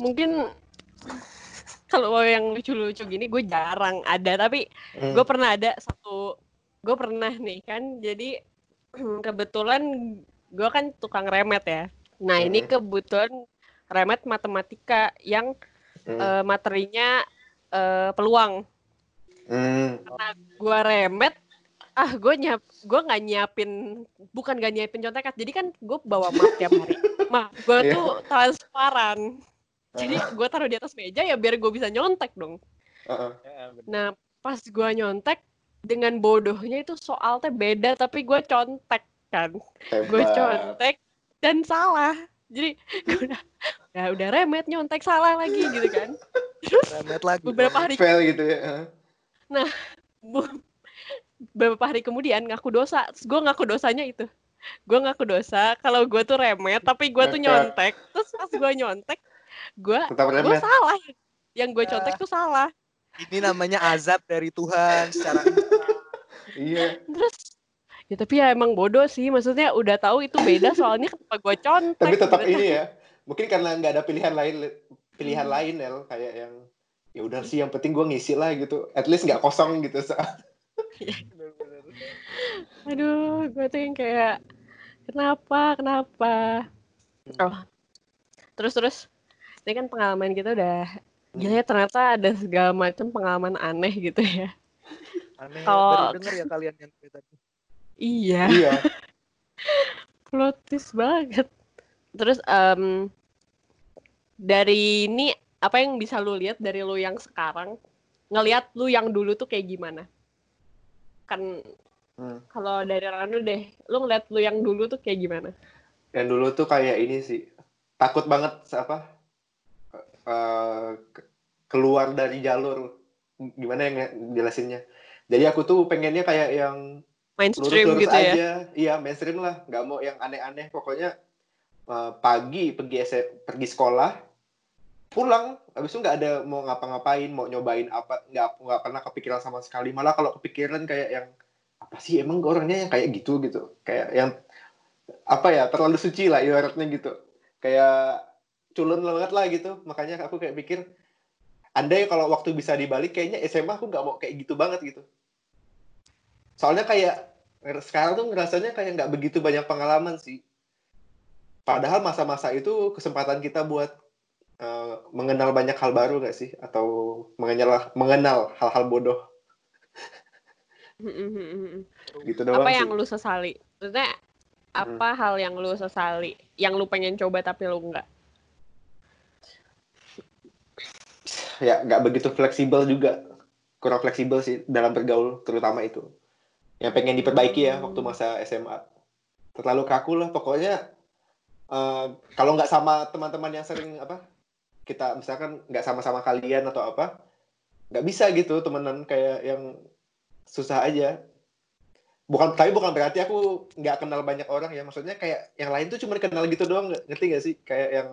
mungkin kalau yang lucu-lucu gini gue jarang ada, tapi Hmm. gue pernah ada satu gue pernah nih kan jadi kebetulan gue kan tukang remet ya nah ini Mhm. kebetulan remet matematika yang Hmm. eh, materinya eh, peluang Hmm. karena gue remet ah gue nyap gue nggak nyiapin bukan gak nyiapin contekan jadi kan gue bawa map tiap hari map gue Iya. tuh transparan jadi gue taruh di atas meja ya biar gue bisa nyontek dong Heeh. Bener. Nah, pas gua nyontek dengan bodohnya itu soal teh beda tapi gue contek kan. Gue contek dan salah. Jadi gue udah ya udah remet nyontek salah lagi gitu kan. remet lagi Beberapa hari fail gitu ya Heeh. bu- beberapa hari kemudian ngaku dosa. Gue ngaku dosanya itu. Gue ngaku dosa kalau gue tuh remet tapi gue tuh nyontek. Terus pas gue nyontek, gue gue salah. Yang gue contek tuh salah. ini namanya azab dari Tuhan secara iya Terus ya tapi ya emang bodoh sih. Maksudnya udah tahu itu beda soalnya kenapa gue contek. tapi tetap gitu. ini ya mungkin karena nggak ada pilihan lain pilihan lain El kayak yang ya udah sih yang penting gue ngisi lah gitu at least nggak kosong gitu saat Aduh, gue tuh yang kayak kenapa, kenapa? Oh, terus terus, ini kan pengalaman kita udah gila ya ternyata ada segala macam pengalaman aneh gitu ya. aneh Kalau- denger ya kalian yang tadi Iya, iya plot twist banget. Terus em, dari ini apa yang bisa lu lihat dari lu yang sekarang, ngelihat lu yang dulu tuh kayak gimana? Kan Hmm. kalau dari Ranu deh, lu ngeliat lu yang dulu tuh kayak gimana? yang dulu tuh kayak ini sih takut banget apa ke- keluar dari jalur. Gimana yang jelasinnya? Jadi aku tuh pengennya kayak yang Mainstream lurus-lurus gitu ya? aja. Iya mainstream lah. Nggak mau yang aneh-aneh. Pokoknya eh, pagi pergi pergi sekolah pulang. Habis itu nggak ada mau ngapa-ngapain mau nyobain apa nggak nggak pernah kepikiran sama sekali. Malah kalau kepikiran kayak yang apa sih? Emang orangnya yang kayak gitu gitu. Kayak yang apa ya terlalu suci lah ibaratnya gitu. Kayak culun banget lah gitu. Makanya aku kayak pikir andai kalau waktu bisa dibalik kayaknya SMA aku nggak mau kayak gitu banget gitu. Soalnya kayak sekarang tuh ngerasanya kayak nggak begitu banyak pengalaman sih. Padahal masa-masa itu kesempatan kita buat eh, mengenal banyak hal baru nggak sih? Atau mengenal mengenal hal-hal bodoh gitu doang apa sih. yang lu sesali? Maksudnya apa hal yang lu sesali? Yang lu pengen coba tapi lu enggak? ya nggak begitu fleksibel juga kurang fleksibel sih dalam bergaul terutama itu yang pengen diperbaiki ya waktu masa SMA terlalu kaku lah pokoknya eh, kalau nggak sama teman-teman yang sering apa kita misalkan nggak sama-sama kalian atau apa nggak bisa gitu temenan kayak yang susah aja. Bukan tapi bukan berarti aku nggak kenal banyak orang ya. Maksudnya kayak yang lain tuh cuma kenal gitu doang ngerti gak sih? Kayak yang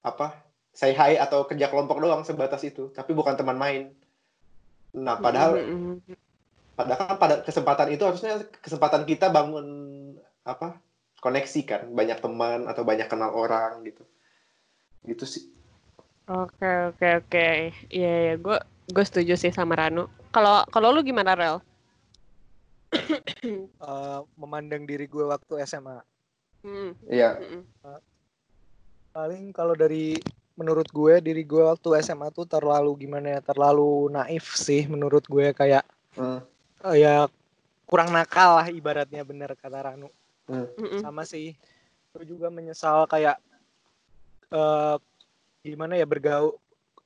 apa say hi atau kerja kelompok doang sebatas itu. Tapi bukan teman main. Nah padahal padahal kan pada kesempatan itu harusnya kesempatan kita bangun apa koneksi kan. Banyak teman atau banyak kenal orang gitu. Gitu sih. Oke oke oke. Iya iya. Gue gue setuju sih sama Ranu. Kalau kalau lu gimana Rel? Eh, memandang diri gue waktu SMA. Hmm. Iya. mm-mm. Paling kalau dari menurut gue diri gue waktu SMA tuh terlalu gimana ya, terlalu naif sih menurut gue kayak Hmm. eh, ya kurang nakal lah ibaratnya bener kata Ranu. Mm-mm. Sama sih. Gue juga menyesal kayak eh gimana ya bergaul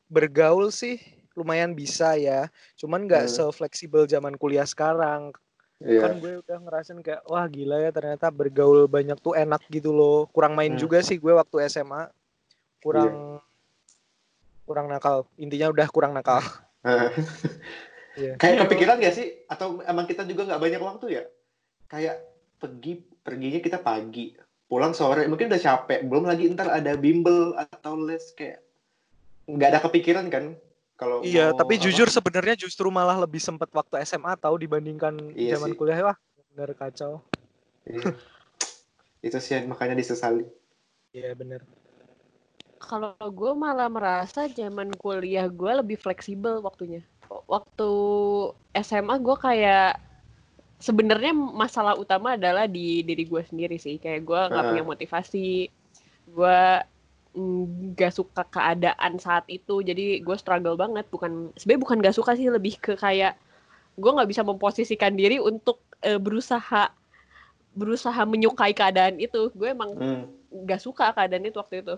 bergaul sih lumayan bisa ya. Cuman nggak Hmm. se-fleksibel zaman kuliah sekarang. Iya. Kan gue udah ngerasain kayak wah gila ya ternyata bergaul banyak tuh enak gitu loh. Kurang main Hmm. juga sih gue waktu SMA. Kurang kurang nakal. Intinya udah kurang nakal. Iya. Kayak kepikiran gak sih? Atau emang kita juga nggak banyak waktu ya? Kayak pergi perginya kita pagi, pulang sore, mungkin udah capek. Belum lagi ntar ada bimbel atau les kayak nggak ada kepikiran kan? Kalau Iya, mau tapi apa? jujur sebenarnya justru malah lebih sempet waktu SMA tahu dibandingkan Iya zaman sih. kuliah wah bener kacau. Iya. Itu sih makanya disesali. Iya bener. Kalau gue malah merasa zaman kuliah gue lebih fleksibel waktunya. Waktu SMA gue kayak sebenarnya masalah utama adalah di diri gue sendiri sih. Kayak gue nggak punya motivasi. Gue nggak suka keadaan saat itu. Jadi gue struggle banget. Bukan sebenarnya bukan nggak suka sih lebih ke kayak gue nggak bisa memposisikan diri untuk eh, berusaha berusaha menyukai keadaan itu. Gue emang Hmm. nggak suka keadaan itu waktu itu.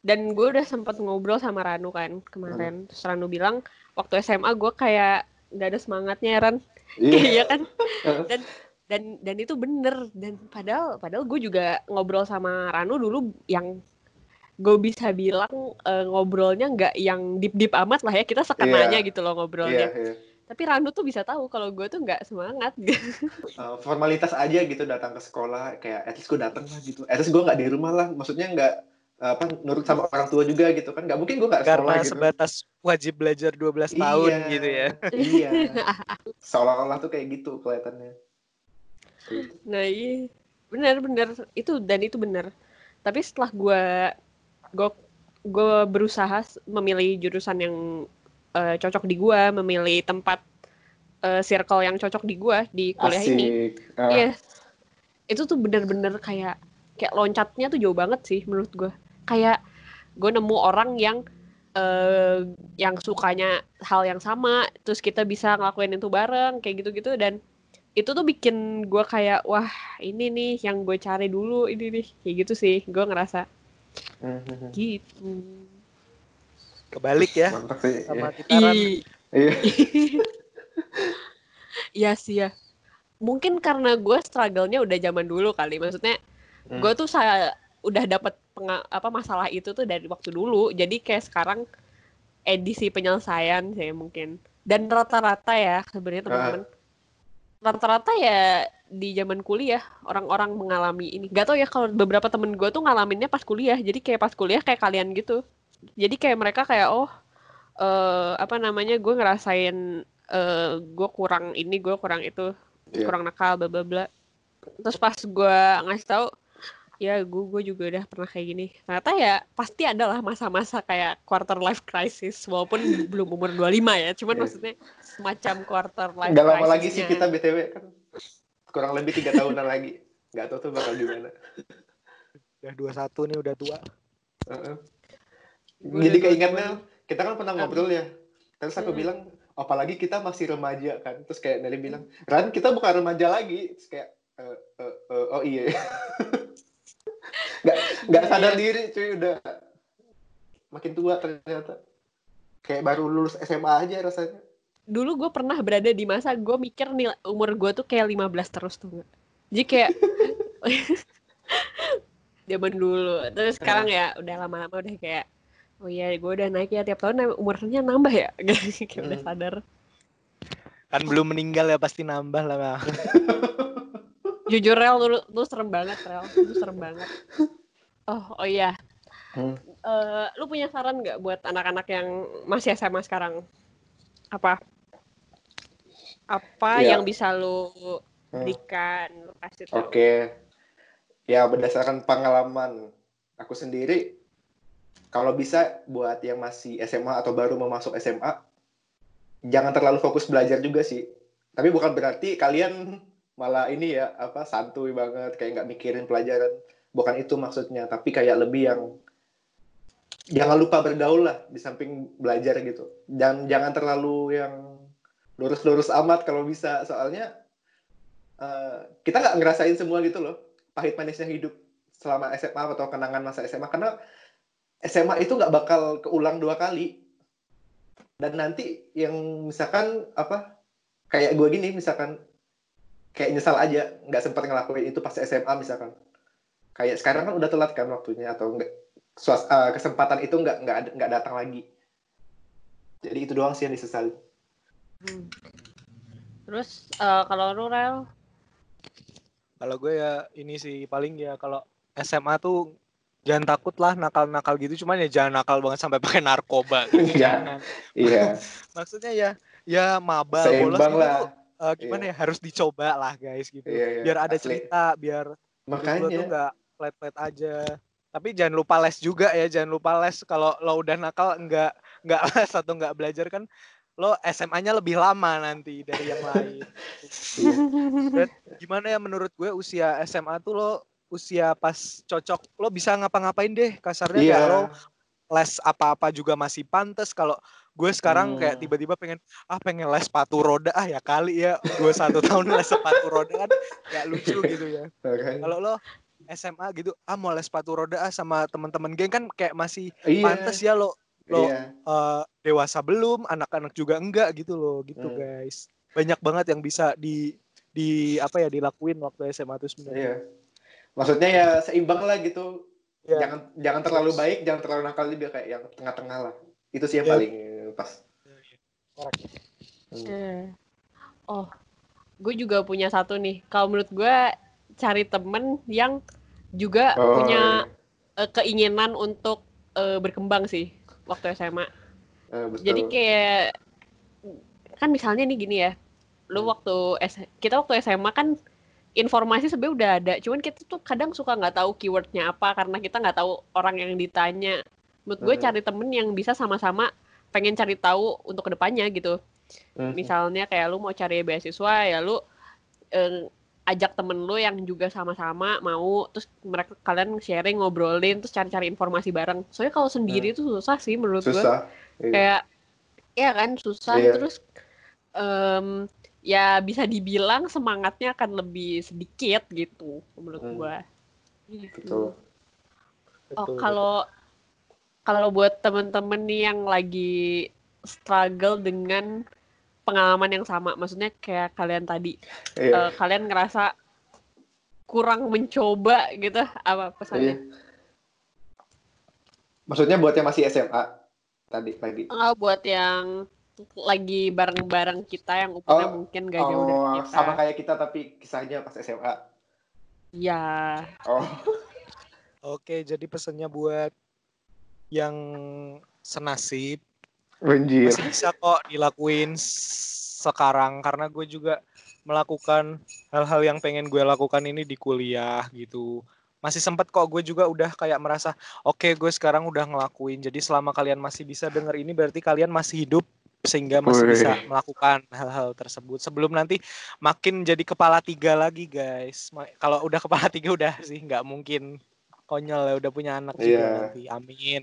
Dan gue udah sempat ngobrol sama Ranu kan kemarin. Terus Ranu bilang waktu SMA gue kayak nggak ada semangatnya Ran. Iya kan? Dan dan dan itu bener. Dan padahal padahal gue juga ngobrol sama Ranu dulu yang gue bisa bilang eh, ngobrolnya nggak yang deep deep amat lah ya kita sekenanya Iya. gitu loh ngobrolnya. iya. Tapi Ranu tuh bisa tahu kalau gue tuh nggak semangat. Uh, formalitas aja gitu datang ke sekolah kayak at least gue datang lah gitu. At least gue nggak di rumah lah. Maksudnya nggak apa nurut sama orang tua juga gitu kan. Nggak mungkin gue nggak sekolah Karena gitu. sebatas wajib belajar 12 tahun Iya, gitu ya. Iya. Seolah-olah tuh kayak gitu kelihatannya. Nah iya benar-benar itu dan itu benar. Tapi setelah gue gue gue berusaha memilih jurusan yang eh, cocok di gue, memilih tempat eh, circle yang cocok di gue di kuliah ini. Asik. Ah, Iya, itu tuh bener-bener kayak kayak loncatnya tuh jauh banget sih menurut gue. Kayak gue nemu orang yang eh yang sukanya hal yang sama, terus kita bisa ngelakuin itu bareng kayak gitu-gitu dan itu tuh bikin gue kayak wah ini nih yang gue cari dulu ini nih kayak gitu sih gue ngerasa hmm, gitu. Kebalik ya Mantap sih. sama Iya. Iya. Iya sih ya. Mungkin karena gue struggle-nya udah zaman dulu kali. Maksudnya Hmm. gue tuh saya udah dapat apa masalah itu tuh dari waktu dulu. Jadi kayak sekarang edisi penyelesaian sih mungkin. Dan rata-rata ya sebenarnya teman-teman. Rata-rata ya di zaman kuliah orang-orang mengalami ini. Gak tau ya kalau beberapa temen gue tuh ngalaminnya pas kuliah. Jadi kayak pas kuliah kayak kalian gitu. Jadi kayak mereka kayak oh eh apa namanya gue ngerasain eh gue kurang ini gue kurang itu Iya. kurang nakal bla bla bla terus pas gue ngasih tahu ya gue gue juga udah pernah kayak gini ternyata ya pasti ada lah masa-masa kayak quarter life crisis walaupun belum umur 25 ya cuman Iya. maksudnya semacam quarter life Nggak lama lagi sih kita btw kan kurang lebih tiga tahunan lagi. Nggak tahu tuh bakal gimana. Udah 21 nih udah tua. Heeh. Gua Jadi keingetnya kita kan pernah ngobrol ya. Terus aku Hmm. bilang apalagi kita masih remaja kan. Terus kayak Nelly bilang, "Ran, kita bukan remaja lagi." Terus kayak "Eh, eh, eh, oh iya. nggak sadar diri cuy udah makin tua ternyata. Kayak baru lulus SMA aja rasanya. dulu gue pernah berada di masa gue mikir nih umur gue tuh kayak 15 terus tuh nggak jadi kayak zaman dulu terus sekarang ya udah lama-lama udah kayak oh iya gue udah naik ya tiap tahun umurnya nambah ya kayak udah Hmm. sadar Kan belum meninggal ya pasti nambah lah. Bang. jujur rel lu, lu serem banget rel lu serem banget oh oh iya Hmm. Eh, lu punya saran nggak buat anak-anak yang masih SMA sekarang apa apa Iya. yang bisa lu Hmm. berikan lu kasih tahu Oke. Ya berdasarkan pengalaman aku sendiri kalau bisa buat yang masih SMA atau baru mau masuk SMA jangan terlalu fokus belajar juga sih tapi bukan berarti kalian malah ini ya apa santuy banget kayak nggak mikirin pelajaran bukan itu maksudnya tapi kayak lebih yang jangan lupa bergaul lah di samping belajar gitu. Dan jangan terlalu yang lurus-lurus amat kalau bisa. Soalnya uh, kita nggak ngerasain semua gitu loh pahit manisnya hidup selama SMA atau kenangan masa SMA karena SMA itu nggak bakal keulang dua kali. Dan nanti yang misalkan apa kayak gue gini misalkan kayak nyesal aja nggak sempat ngelakuin itu pas SMA misalkan kayak sekarang kan udah telat kan waktunya atau enggak suas, uh, kesempatan itu nggak nggak nggak datang lagi jadi itu doang sih yang disesali hmm. terus uh, kalau lu rel kalau gue ya ini sih paling ya kalau SMA tuh jangan takut lah nakal-nakal gitu cuman ya jangan nakal banget sampai pakai narkoba gitu. iya iya maksudnya ya ya maba bolos gitu lah. Uh, gimana iya. ya harus dicoba lah guys gitu iya, iya. biar ada Asli. cerita biar makanya tuh nggak flat-flat aja. Tapi jangan lupa les juga ya jangan lupa les. Kalau lo udah nakal nggak nggak les atau nggak belajar kan lo SMA-nya lebih lama nanti dari yang lain. Iya. gimana ya menurut gue usia SMA tuh lo usia pas cocok lo bisa ngapa-ngapain deh. Kasarnya yeah. lo les apa-apa juga masih pantas kalau gue sekarang hmm. kayak tiba-tiba pengen ah pengen les sepatu roda. Ah ya kali ya dua satu tahun les sepatu roda kan gak lucu gitu ya. Kalau lo SMA gitu ah mau les sepatu roda ah sama teman-teman geng kan kayak masih iya. pantas ya lo lo iya. uh, dewasa belum anak-anak juga enggak gitu loh gitu hmm. guys banyak banget yang bisa di di apa ya dilakuin waktu SMA itu sebenarnya iya. maksudnya ya seimbang lah gitu yeah. jangan jangan terlalu baik jangan terlalu nakal juga kayak yang tengah-tengah lah itu sih yang yeah. paling pas hmm. hmm. oh gue juga punya satu nih kalau menurut gue cari temen yang juga oh, punya iya. uh, keinginan untuk uh, berkembang sih waktu SMA. Uh, betul. Jadi kayak kan misalnya nih gini ya, lu hmm. waktu S kita waktu SMA kan informasi sebenarnya udah ada, cuman kita tuh kadang suka nggak tahu keywordnya apa karena kita nggak tahu orang yang ditanya. Menurut gue uh cari temen yang bisa sama-sama pengen cari tahu untuk ke depannya gitu. Uh Misalnya kayak lu mau cari beasiswa ya lu ajak temen lu yang juga sama-sama mau terus mereka kalian sharing ngobrolin terus cari-cari informasi bareng soalnya kalau sendiri itu hmm. susah sih menurut susah. gue iya. kayak ya kan susah iya. terus um, ya bisa dibilang semangatnya akan lebih sedikit gitu menurut hmm. gue gitu. oh kalau kalau buat temen-temen nih yang lagi struggle dengan pengalaman yang sama maksudnya kayak kalian tadi iya. uh, kalian ngerasa kurang mencoba gitu apa pesannya iya. maksudnya buat yang masih SMA tadi lagi oh, buat yang lagi bareng-bareng kita yang umurnya oh, mungkin gak jauh oh, dari kita sama kayak kita tapi kisahnya pas SMA Iya. Oh. Oke, jadi pesannya buat yang senasib Anjir. Masih bisa kok dilakuin sekarang karena gue juga melakukan hal-hal yang pengen gue lakukan ini di kuliah gitu. Masih sempet kok gue juga udah kayak merasa oke okay, gue sekarang udah ngelakuin. Jadi selama kalian masih bisa denger ini berarti kalian masih hidup sehingga masih Ui. bisa melakukan hal-hal tersebut sebelum nanti makin jadi kepala tiga lagi guys kalau udah kepala tiga udah sih nggak mungkin konyol ya udah punya anak yeah. juga nanti amin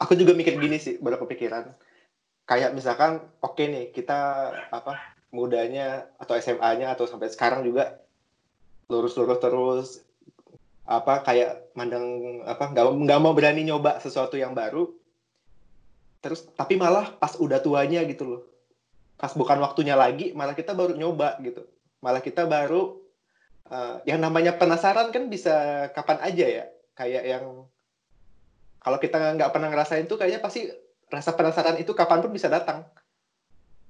aku juga mikir gini sih baru kepikiran. Kayak misalkan oke okay nih kita apa mudanya atau SMA-nya atau sampai sekarang juga lurus-lurus terus apa kayak mandang apa nggak nggak mau berani nyoba sesuatu yang baru. Terus tapi malah pas udah tuanya gitu loh. Pas bukan waktunya lagi malah kita baru nyoba gitu. Malah kita baru uh, yang namanya penasaran kan bisa kapan aja ya. Kayak yang kalau kita nggak pernah ngerasain tuh kayaknya pasti rasa penasaran itu kapan pun bisa datang.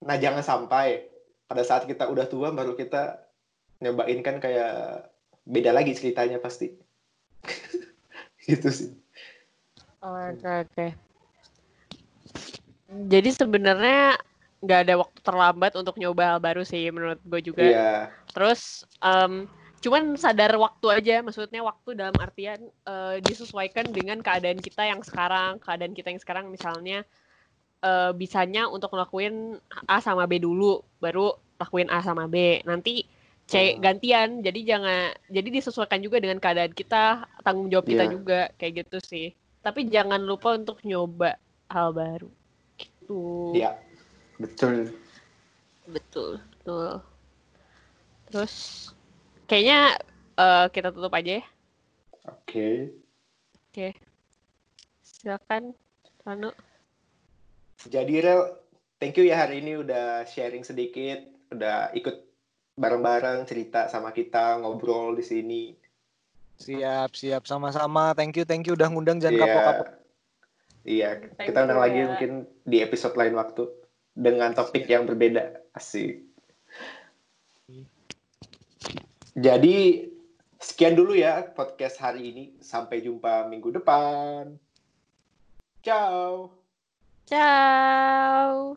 Nah jangan sampai pada saat kita udah tua baru kita nyobain kan kayak beda lagi ceritanya pasti. gitu sih. Oke okay, oke. Okay. Jadi sebenarnya nggak ada waktu terlambat untuk nyoba hal baru sih menurut gue juga. Yeah. Terus um, cuman sadar waktu aja maksudnya waktu dalam artian eh, disesuaikan dengan keadaan kita yang sekarang. Keadaan kita yang sekarang misalnya eh, bisanya untuk ngelakuin A sama B dulu baru lakuin A sama B. Nanti C Hmm. gantian. Jadi jangan jadi disesuaikan juga dengan keadaan kita tanggung jawab kita Iya. juga kayak gitu sih. Tapi jangan lupa untuk nyoba hal baru. Gitu. Iya, betul. betul betul. Terus kayaknya eh, kita tutup aja ya Oke. silakan Rano Jadi Rel, thank you ya hari ini udah sharing sedikit, udah ikut bareng-bareng cerita sama kita, ngobrol di sini. Siap, siap sama-sama. Thank you, thank you udah ngundang jangan Iya. kapok-kapok. Iya, Thank kita undang you, lagi ya. mungkin di episode lain waktu dengan topik yang berbeda. Asik. Jadi sekian dulu ya podcast hari ini. Sampai jumpa minggu depan. Ciao. ciao